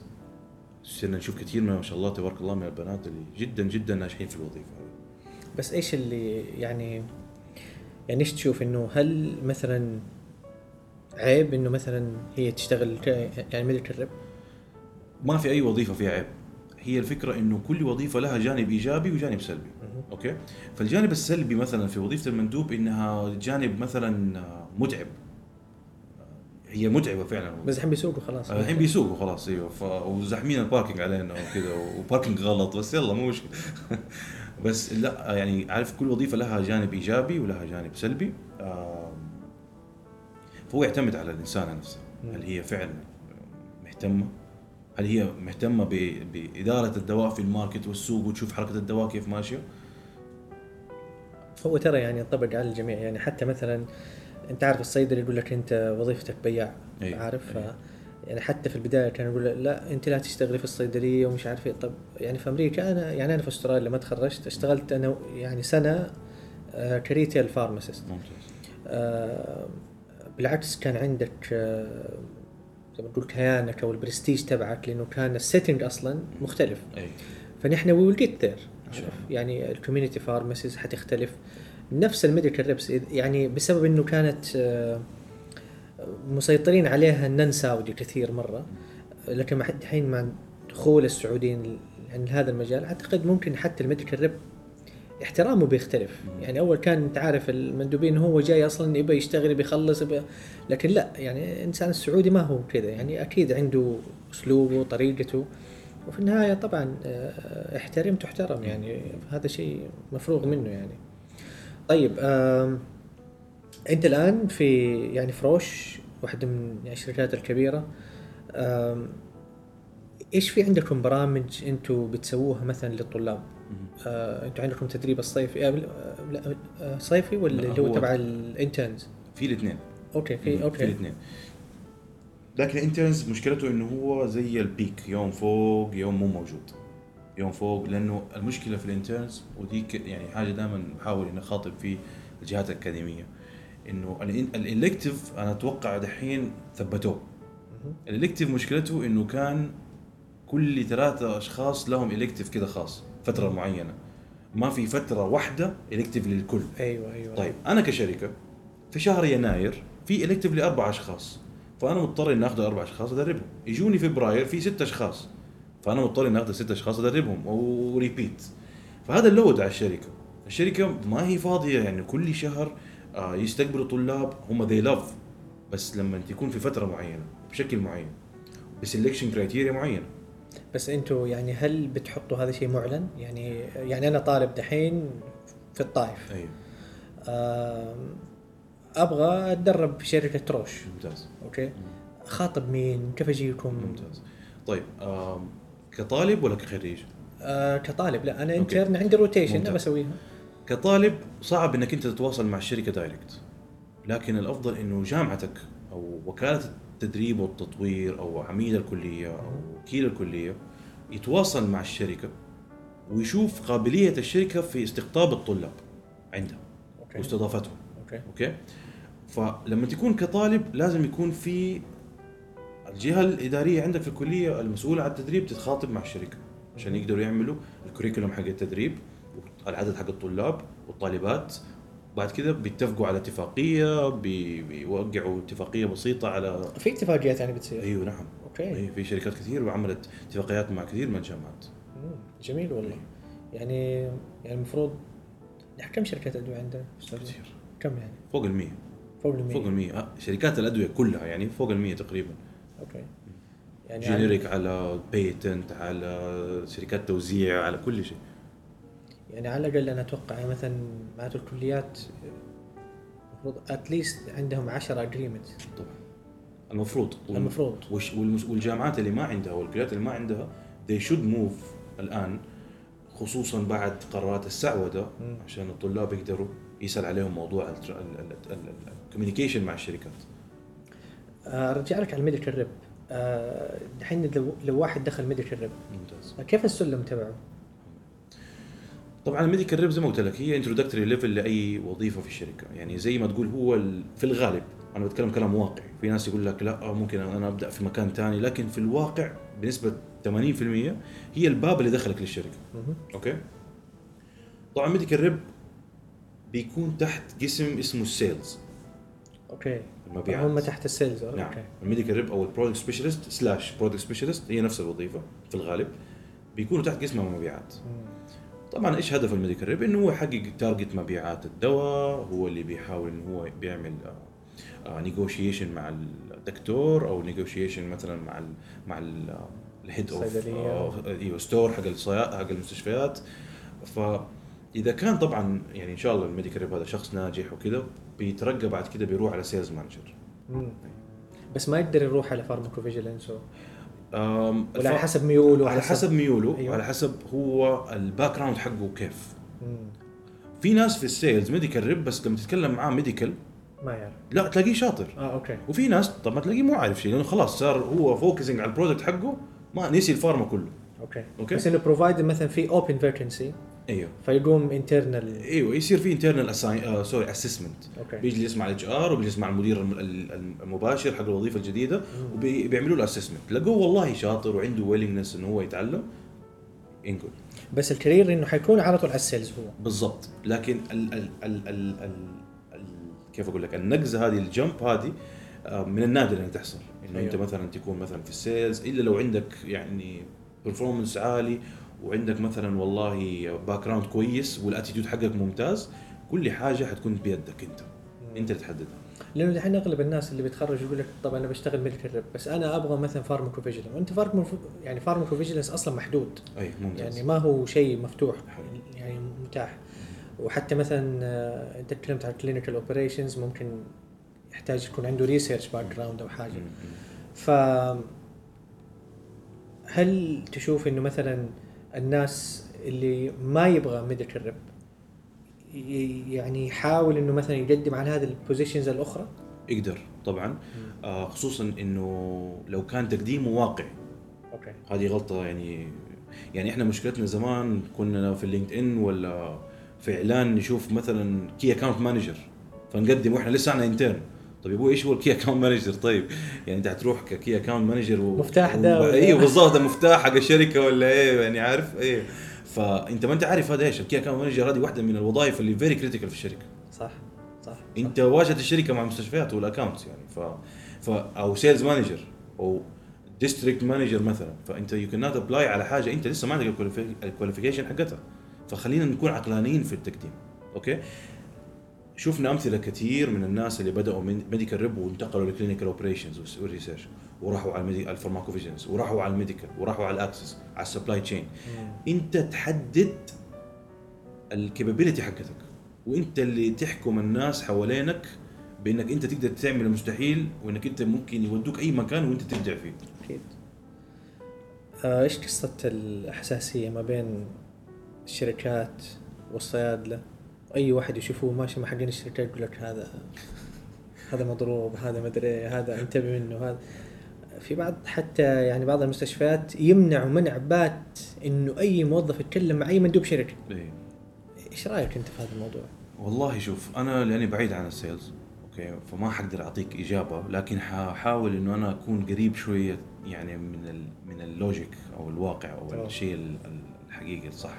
صرنا نشوف كثير من ما شاء الله تبارك الله من البنات اللي جدا جدا ناجحين في الوظيفة بس إيش اللي يعني يعني إيش تشوف إنه هل مثلا عيب إنه مثلا هي تشتغل يعني medical rep. ما في أي وظيفة فيها عيب. هي الفكرة إنه كل وظيفة لها جانب إيجابي وجانب سلبي. okay؟ فالجانب السلبي مثلا في وظيفة المندوب إنها جانب مثلا آه، متعب. هي متعبة فعلا. بس الحين بيسوقوا خلاص. آه، الحين بيسوقوا خلاص أيوه. ف... وزاحمين ال parking علينا وكذا و parking غلط بس يلا مو مشكلة. بس لا يعني عارف كل وظيفة لها جانب إيجابي ولها جانب سلبي. آم، فهو يعتمد على الانسانه نفسها هل هي فعلا مهتمة؟ هل هي مهتمة. بإدارة الدواء في ال market والسوق وتشوف حركة الدواء كيف ماشيه هو ترى يعني ينطبق على الجميع. يعني حتى مثلا أنت عارف الصيدلي يقول لك أنت وظيفتك بياع أيوة، عارف؟ أيوة. يعني حتى في البداية كان يقول لا أنت لا تشتغلي في الصيدلية ومش عارف إيه. طب يعني في أمريكا أنا يعني أنا في أستراليا لما تخرجت اشتغلت أنا يعني سنة آه، ك retail pharmacist. ممتاز. آه، بالعكس كان عندك آه، زي ما تقول كيانك أو البرستيج تبعك لأنه كان ال setting أصلا مختلف. أي. فنحن we will get there. يعني ال community pharmacies حتختلف. نفس ال medical reps يعني بسبب إنه كانت آه، مسيطرين عليها ال non سعودي كثير مرة لكن الحين مع دخول السعوديين عن هذا المجال أعتقد ممكن حتى ال medical rep احترامه بيختلف. يعني أول كان أنت عارف المندوبين هو جاي أصلا يبى يشتغل يبى يخلص يبى لكن لا يعني الانسان السعودي ما هو كذا. يعني أكيد عنده أسلوبه طريقته وفي النهاية طبعا آه، احترم تحترم يعني هذا شيء مفروغ منه يعني. طيب أنت الآن في يعني في روش واحدة من الشركات الكبيرة. إيش في عندكم برامج أنتم بتسووها مثلا للطلاب؟ آه، أنتم عندكم تدريب الصيفي؟ آه، لا، لا، آه، صيفي ولا لا، اللي هو تبع ال interns؟ في الاثنين. okay في في okay. الاثنين. لكن ال interns مشكلته إنه هو زي البيك يوم فوق ويوم مو موجود. يوم فوق لأنه المشكلة في ال interns وديك يعني حاجة دائما بحاول إني أخاطب في الجهات الأكاديمية إنه ال elective أنا أتوقع دحين ثبتوه. مهم. ال elective مشكلته إنه كان كل ثلاثة أشخاص لهم elective كذا خاص فترة معينة. ما في فترة واحدة elective للكل. أيوه أيوه. طيب أنا كشركة في شهر يناير في elective لأربع أشخاص. فأنا مضطر إني آخذ أربع أشخاص أدربهم. يجوني فبراير في ست أشخاص. فأنا مضطر إني آخذ ست أشخاص أدربهم. و repeat فهذا ال load على الشركة. الشركة ما هي فاضية يعني كل شهر آه، يستقبلوا طلاب hm they love بس لما تكون في فترة معينة بشكل معين. ب selection criteria معينة. بس أنتم يعني هل بتحطوا هذا شيء معلن؟ يعني يعني أنا طالب دحين في الطائف أيوه أبغى أتدرب في شركة روش ممتاز okay خاطب مين؟ كيف أجيكم؟ ممتاز طيب كطالب ولا كخريج؟ آه كطالب لا أنا. intern عندي rotation. أنا بسويها كطالب صعب إنك أنت تتواصل مع الشركة direct لكن الأفضل إنه جامعتك أو وكالة التدريب والتطوير أو عميد الكلية أو وكيل الكلية يتواصل مع الشركة ويشوف قابلية الشركة في استقطاب الطلاب عندها okay. واستضافتهم. okay. okay؟ فلما تكون كطالب لازم يكون في الجهة الإدارية عندك في الكلية المسؤولة عن التدريب تتخاطب مع الشركة عشان يقدروا يعملوا ال curriculum حق التدريب العدد حق الطلاب والطالبات بعد كده بيتفقوا على اتفاقية بي- بيوقعوا اتفاقية بسيطة على في اتفاقيات يعني بتصير؟ إيوه نعم. okay. أيوة في شركات كثير وعملت اتفاقيات مع كثير من الجامعات جميل والله. يعني يعني المفروض نحن كم شركات أدوية عندنا؟ كثير. كم يعني؟ فوق ال 100 فوق ال 100 فوق ال 100 آه، شركات الأدوية كلها يعني فوق ال 100 تقريبا. okay. يعني generic على patent على شركات توزيع على كل شيء. يعني على الأقل أنا أتوقع يعني مثلا معناته الكليات المفروض at least عندهم 10 agreement طبعا المفروض المفروض. والجامعات اللي ما عندها والكليات اللي ما عندها they should move الآن خصوصا بعد قرارات السعودة مم. عشان الطلاب يقدروا يسأل عليهم موضوع ال communication مع الشركات آه، أرجع لك على ال medical rep آه، الحين لو, لو واحد دخل medical rep ممتاز كيف السلم تبعه؟ طبعا ال medical rep زي ما قلت لك هي introductory level لأي وظيفة في الشركة. يعني زي ما تقول هو في الغالب أنا بتكلم كلام واقعي. في ناس يقول لك لا ممكن أنا أبدأ في مكان ثاني لكن في الواقع بنسبة 80% هي الباب اللي دخلك للشركة. أوكي؟ طبعا medical rep بيكون تحت قسم اسمه ال sales أوكي. المبيعات. هم تحت ال sales نعم. أوكي ال medical rep أو ال product specialist slash product specialist هي نفس الوظيفة في الغالب بيكونوا تحت قسم المبيعات مم. طبعا إيش هدف ال medical rep؟ إنه هو يحقق target مبيعات الدواء، هو اللي بيحاول إنه هو بيعمل negotiation مع الدكتور أو negotiation مثلا مع ال مع ال head of الصيدلية. أيوه store حق حق المستشفيات فاذا كان طبعا يعني إن شاء الله ال medical rep هذا شخص ناجح وكذا بيترقى بعد كده بيروح على sales manager. بس ما يقدر يروح على pharmacovigilance على حسب ميوله على حسب ميوله أيوه. أيوه. وعلى حسب هو ال background حقه كيف مم. في ناس في ال sales medical rep بس لما تتكلم معاه medical ما يعرف لا تلاقيه شاطر آه أوكي وفي ناس طب ما تلاقيه مو عارف شيء لأنه خلاص صار هو focusing على ال product حقه ما نسي ال pharma كله أوكي أوكي. بس إنه provided مثلا في open vacancy إيوه. فيقوم internal إيوه يصير في internal آه sorry assessment أوكي. بيجلس مع ال HR وبيجلس مع المدير الم- ال- ال- المباشر حق الوظيفة الجديدة وبيعملوا له assessment لقوه والله شاطر وعنده willingness إنه هو يتعلم. ينقل بس ال career إنه حيكون على طول على ال sales هو. بالضبط. لكن ال ال ال ال ال ال كيف أقول لك؟ النقزة هذه ال jump هذه آه، من النادر انها تحصل. إنه أيوه. انت مثلا تكون مثلا في ال sales إلا لو عندك يعني performance عالي وعندك مثلا والله background كويس وال attitude حقك ممتاز كل حاجة حتكون بيدك أنت. أنت اللي تحددها. لأنه دحين أغلب الناس اللي بيتخرج يقول لك طب أنا بشتغل medical rep بس أنا أبغى مثلا pharmacovigilance وانت pharmaco يعني pharmacovigilance أصلا محدود. أي ممتاز. يعني ما هو شيء مفتوح. يعني متاح. وحتى مثلا آه، أنت تكلمت عن clinical operations ممكن يحتاج يكون عنده research background أو حاجة. ف هل تشوف إنه مثلا الناس اللي ما يبغى medical rep يعني يحاول إنه مثلا يقدم على هذه ال positions الأخرى؟ يقدر طبعا. آه خصوصا إنه لو كان تقديمه واقعي. أوكي. هذه غلطة يعني يعني إحنا مشكلتنا زمان كنا في ال LinkedIn ولا في إعلان نشوف مثلا key account manager فنقدم وإحنا لسه عنا intern طيب يا أبوي إيش هو ال key account manager؟ طيب يعني أنت حتروح ك key account manager و... مفتاح ده و... أيوه بالضبط ده مفتاح حق الشركة ولا إيه؟ يعني عارف إيه. فأنت ما أنت عارف هذا إيش؟ ال key account manager هذه واحدة من الوظائف اللي very critical في الشركة. صح صح أنت واجهة الشركة مع المستشفيات وال accounts يعني؟ ف, ف أو sales manager أو district manager مثلا. فأنت يو كان نوت ابلاي على حاجة أنت لسه ما عندك ال qualification حقتها. فخلينا نكون عقلانيين في التقديم أوكي؟ شفنا أمثلة كثير من الناس اللي بدأوا من medical rep وانتقلوا ل clinical operations وال research وراحوا على ال medi- ال pharmacovigilance وراحوا على ال medical وراحوا على ال access على ال supply chain أنت تحدد الكابابيلتي حقتك وأنت اللي تحكم الناس حوالينك بأنك أنت تقدر تعمل المستحيل وأنك أنت ممكن يودوك أي مكان وأنت تبدع فيه. أكيد. آه، إيش قصة الأحساسية ما بين الشركات والصيادلة؟ أي واحد يشوفوه ماشي مع حقين الشركات يقول لك هذا هذا مضروب هذا مدري هذا انتبه منه هذا في بعض حتى يعني بعض المستشفيات يمنعوا منع بات إنه أي موظف يتكلم مع أي مندوب شركة. إيش رأيك أنت في هذا الموضوع والله شوف أنا لأني بعيد عن ال sales أوكي فما حقدر أعطيك إجابة لكن حاحاول إنه أنا أكون قريب شوية يعني من ال من ال logic أو الواقع أو. الشيء ال- ال- الحقيقي الصح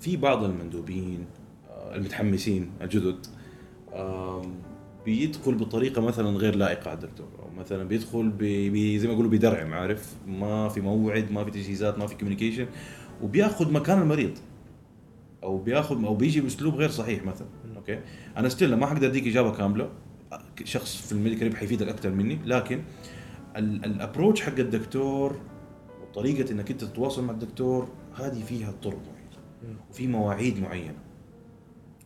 في بعض المندوبين آه، المتحمسين الجدد بيدخل بطريقة مثلا غير لائقة على الدكتور أو مثلا بيدخل بي زي ما يقولوا بيدرعم عارف ما في موعد ما في تجهيزات ما في communication وبياخذ مكان المريض. أو بياخذ أو بيجي بأسلوب غير صحيح مثلا أوكي؟ أنا still ما حقدر أديك إجابة كاملة. شخص في medical حيفيدك أكثر مني. لكن ال approach حق الدكتور وطريقة إنك أنت تتواصل مع الدكتور هذه فيها طرق. وفي مواعيد معينة.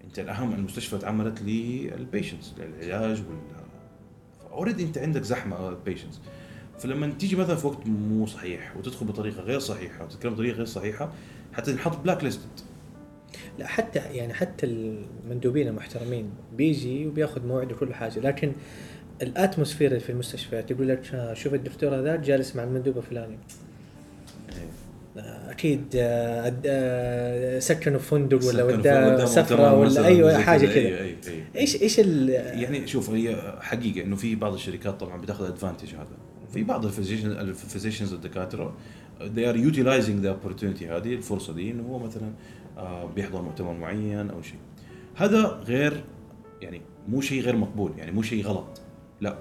انت الأهم المستشفى اتعملت لل patients للعلاج وال already انت عندك زحمة patients فلما تيجي مثلا في وقت مو صحيح وتدخل بطريقة غير صحيحة وتتكلم بطريقة غير صحيحة حتى تنحط blacklisted لا حتى يعني حتى المندوبين المحترمين بيجي وبياخذ موعد وكل حاجة لكن ال atmosphere في المستشفيات يقول لك آه، شوف الدكتور هذا جالس مع المندوب الفلاني. أكيد آه، آه، سكنوا في فندق ولا وداه سفرة ولا أيوه حاجة كذا. إيش إيش يعني شوف هي حقيقة إنه في بعض الشركات طبعا بتاخذ advantage هذا. في بعض ال physicians الدكاترة they are utilizing the opportunity هذه الفرصة دي إنه هو مثلا آه، بيحضر مؤتمر معين أو شيء. هذا غير يعني مو شيء غير مقبول يعني مو شيء غلط. لا.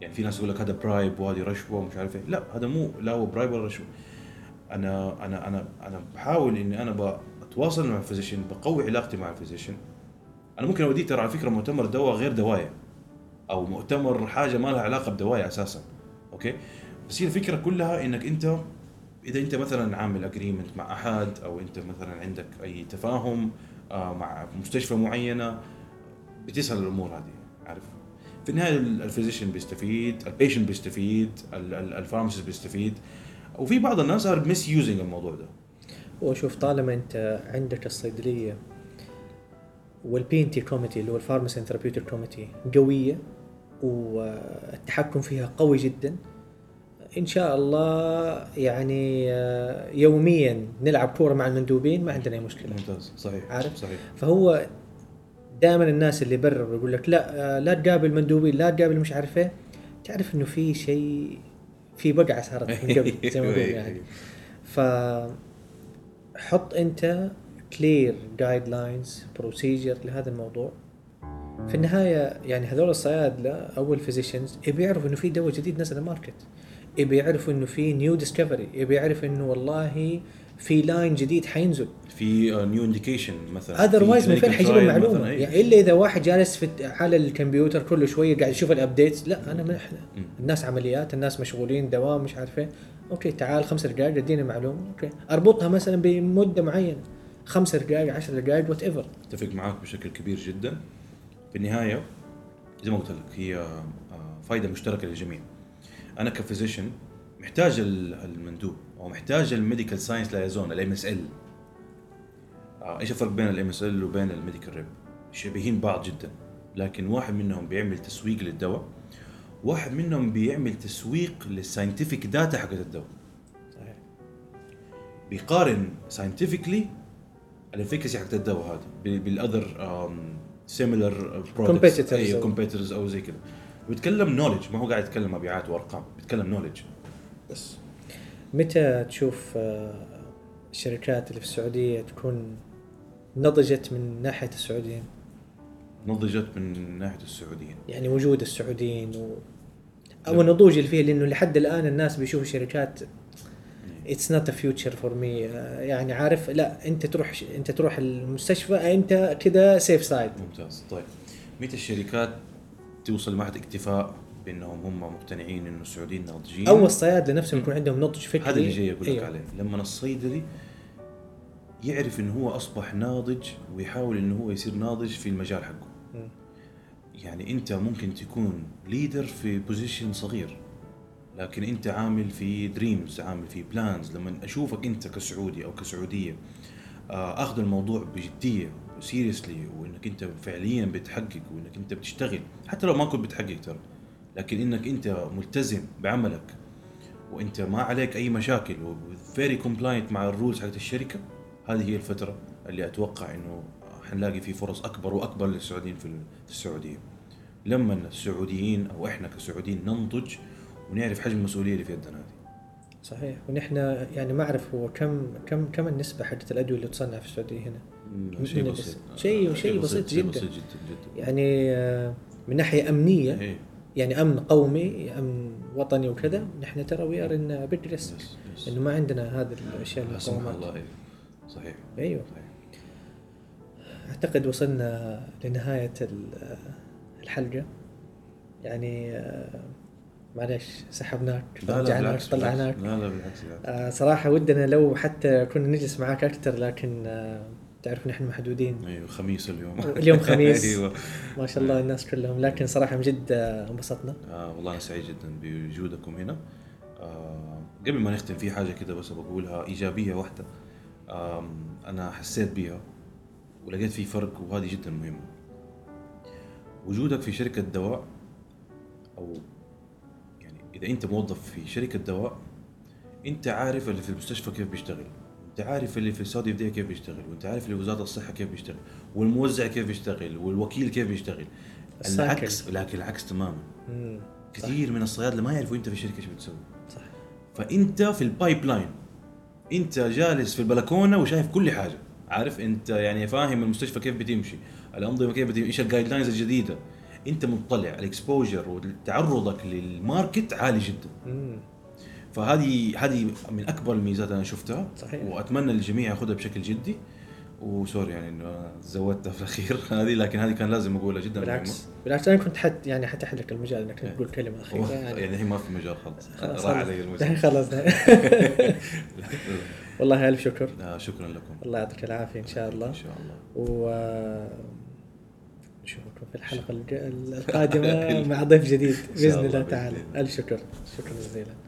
يعني في ناس يقول لك هذا bribe وهذه رشوة ومش عارف إيه. لا هذا مو لا هو bribe ولا رشوة. أنا أنا أنا أنا بحاول إني أنا بتواصل مع ال physician بقوي علاقتي مع ال physician. أنا ممكن أوديه ترى على فكرة مؤتمر دواء غير دوايا أو مؤتمر حاجة ما لها علاقة بدوايا أساسا أوكي؟ بس هي الفكرة كلها إنك أنت إذا أنت مثلا عامل agreement مع أحد أو أنت مثلا عندك أي تفاهم آه، مع مستشفى معينة بتسهل الأمور هذه عارف؟ في النهاية ال physician بيستفيد ال patient بيستفيد ال pharmacist بيستفيد. وفي بعض الناس are misusing الموضوع ده. وشوف طالما أنت عندك الصيدلية وال P&T committee اللي هو ال pharmacy therapeutic committee قوية والتحكم فيها قوي جدا إن شاء الله يعني آه، يوميا نلعب كورة مع المندوبين ما عندنا أي مشكلة. ممتاز. صحيح. عارف؟ صحيح. فهو دائما الناس اللي برا يقول لك لا آه، لا تقابل مندوبين لا تقابل مش عارف إيه. تعرف إنه في شيء في بقعة صارت من قبل زي ما نقول يعني. ف حط أنت clear guidelines procedure لهذا الموضوع. في النهاية يعني هذول الصيادله أو ال physicians يبي يعرفوا إنه في دواء جديد نزل ال market يبي يعرفوا إنه في new discovery يبي يعرف إنه والله في line جديد حينزل. في new indication مثلا. otherwise من فين حيجيب المعلومه يعني إلا إذا واحد جالس في على الكمبيوتر كل شوية قاعد يشوف ال updates لا أنا من إحنا. الناس عمليات الناس مشغولين دوام مش عارف إيه. okay تعال خمس دقائق اديني معلومة. okay. أربطها مثلا بمدة معينة. خمس دقائق 10 دقائق whatever أتفق معك بشكل كبير جدا. في النهايه زي ما قلت لك هي آه، فائده مشتركة للجميع. أنا ك physician محتاج المندوب. أو محتاج ال medical science liaison ال MSL. إيش الفرق بين ال MSL وبين ال medical rep؟ شبيهين بعض جدا لكن واحد منهم بيعمل تسويق للدواء واحد منهم بيعمل تسويق لل scientific data حقت الدواء. صحيح. بيقارن scientifically ال efficacy حقت الدواء هذا بال other similar products أي competitors أو زي كذا. بيتكلم knowledge ما هو قاعد يتكلم مبيعات وأرقام بيتكلم knowledge بس. متى تشوف آه، الشركات اللي في السعودية تكون نضجت من ناحية السعوديين؟ نضجت من ناحية السعوديين. يعني وجود السعوديين و... أو النضوج اللي فيه لأنه لحد الآن الناس بيشوفوا شركات it's not a future for me يعني عارف لا أنت تروح أنت تروح المستشفى أنت كذا safe side ممتاز. طيب متى الشركات توصل لمرحلة اكتفاء بأنهم هم مقتنعين إنه السعوديين ناضجين. أو الصيادله نفسهم يكون عندهم نضج فكري. هذا اللي جاي أقول لك أيوه. عليه. لما الصيدلي يعرف إنه هو أصبح ناضج ويحاول إنه هو يصير ناضج في المجال حقه. م. يعني أنت ممكن تكون leader في position صغير لكن أنت عامل في dreams عامل في plans لما أشوفك أنت كسعودي أو كسعودية آه، أخذ الموضوع بجدية seriously وإنك أنت فعليا بتحقق وإنك أنت بتشتغل. حتى لو ما كنت بتحقق ترى. لكن إنك أنت ملتزم بعملك وأنت ما عليك أي مشاكل و very compliant مع ال rules حقت الشركة هذه هي الفترة اللي أتوقع إنه حنلاقي في فرص أكبر وأكبر للسعوديين في السعودية. لما السعوديين أو إحنا كسعوديين ننضج ونعرف حجم المسؤولية اللي في يدنا هذه. صحيح. ونحن يعني ما أعرف هو كم كم كم النسبة حقت الأدوية اللي تصنع في السعودية هنا؟ شيء بسيط. شيء شيء بسيط, بسيط, جدا. بسيط جدا جدا. يعني آه، من ناحية أمنية إيه. يعني امن قومي امن وطني وكذا نحن ترى we are in big risk إنه ما عندنا هذه الأشياء المقومات الله إيه. صحيح أيوه صحيح. أعتقد وصلنا لنهاية الحلقة يعني آه، معلش سحبناك رجعناك طلعناك. لا لا بالعكس. آه صراحة ودنا لو حتى كنا نجلس معاك أكثر لكن آه تعرف نحن محدودين. أيوه خميس اليوم. اليوم خميس. أيوه. ما شاء الله الناس كلهم. لكن صراحة من جد آه انبسطنا. آه والله أنا سعيد جدا بوجودكم هنا. آه قبل ما نختم في حاجة كده بس بقولها إيجابية واحدة. آم أنا حسيت بيها ولقيت في فرق وهذه جدا مهمة. وجودك في شركة دواء أو يعني إذا أنت موظف في شركة دواء أنت عارف اللي في المستشفى كيف بيشتغل. انت عارف اللي في السعودية بديه كيف بيشتغل وانت عارف اللي وزارة الصحة كيف بيشتغل والموزع كيف بيشتغل والوكيل كيف بيشتغل. الساكن. العكس لكن العكس تماما. كثير من الصيادله ما يعرفوا انت في الشركة إيش بتسوي. صح. فانت في ال pipeline انت جالس في البلكونة وشايف كل حاجة. عارف انت يعني فاهم المستشفى كيف بتمشي الأنظمة كيف بتمشي إيش ال guidelines الجديدة. انت مطلع ال exposure وتعرضك لل market عالي جدا. مم. فهذه هذه من أكبر الميزات أنا شفتها. صحيح. وأتمنى الجميع ياخذها بشكل جدي. وسوري يعني إنه زودتها في الأخير هذه لكن هذه كان لازم أقولها جدا. بالعكس. بالعكس أنا كنت حت يعني حتى لك المجال إنك تقول كلمة أخيرة يعني. يعني الحين ما في مجال خلاص راح علي الحين المجال. خلص والله الف شكر؟ آه، شكرا لكم. الله يعطيك العافية إن شاء الله. ان شاء الله. و نشوفكم في الحلقة القادمة مع ضيف جديد بإذن الله، تعالى. ألف شكر. شكرا جزيلا.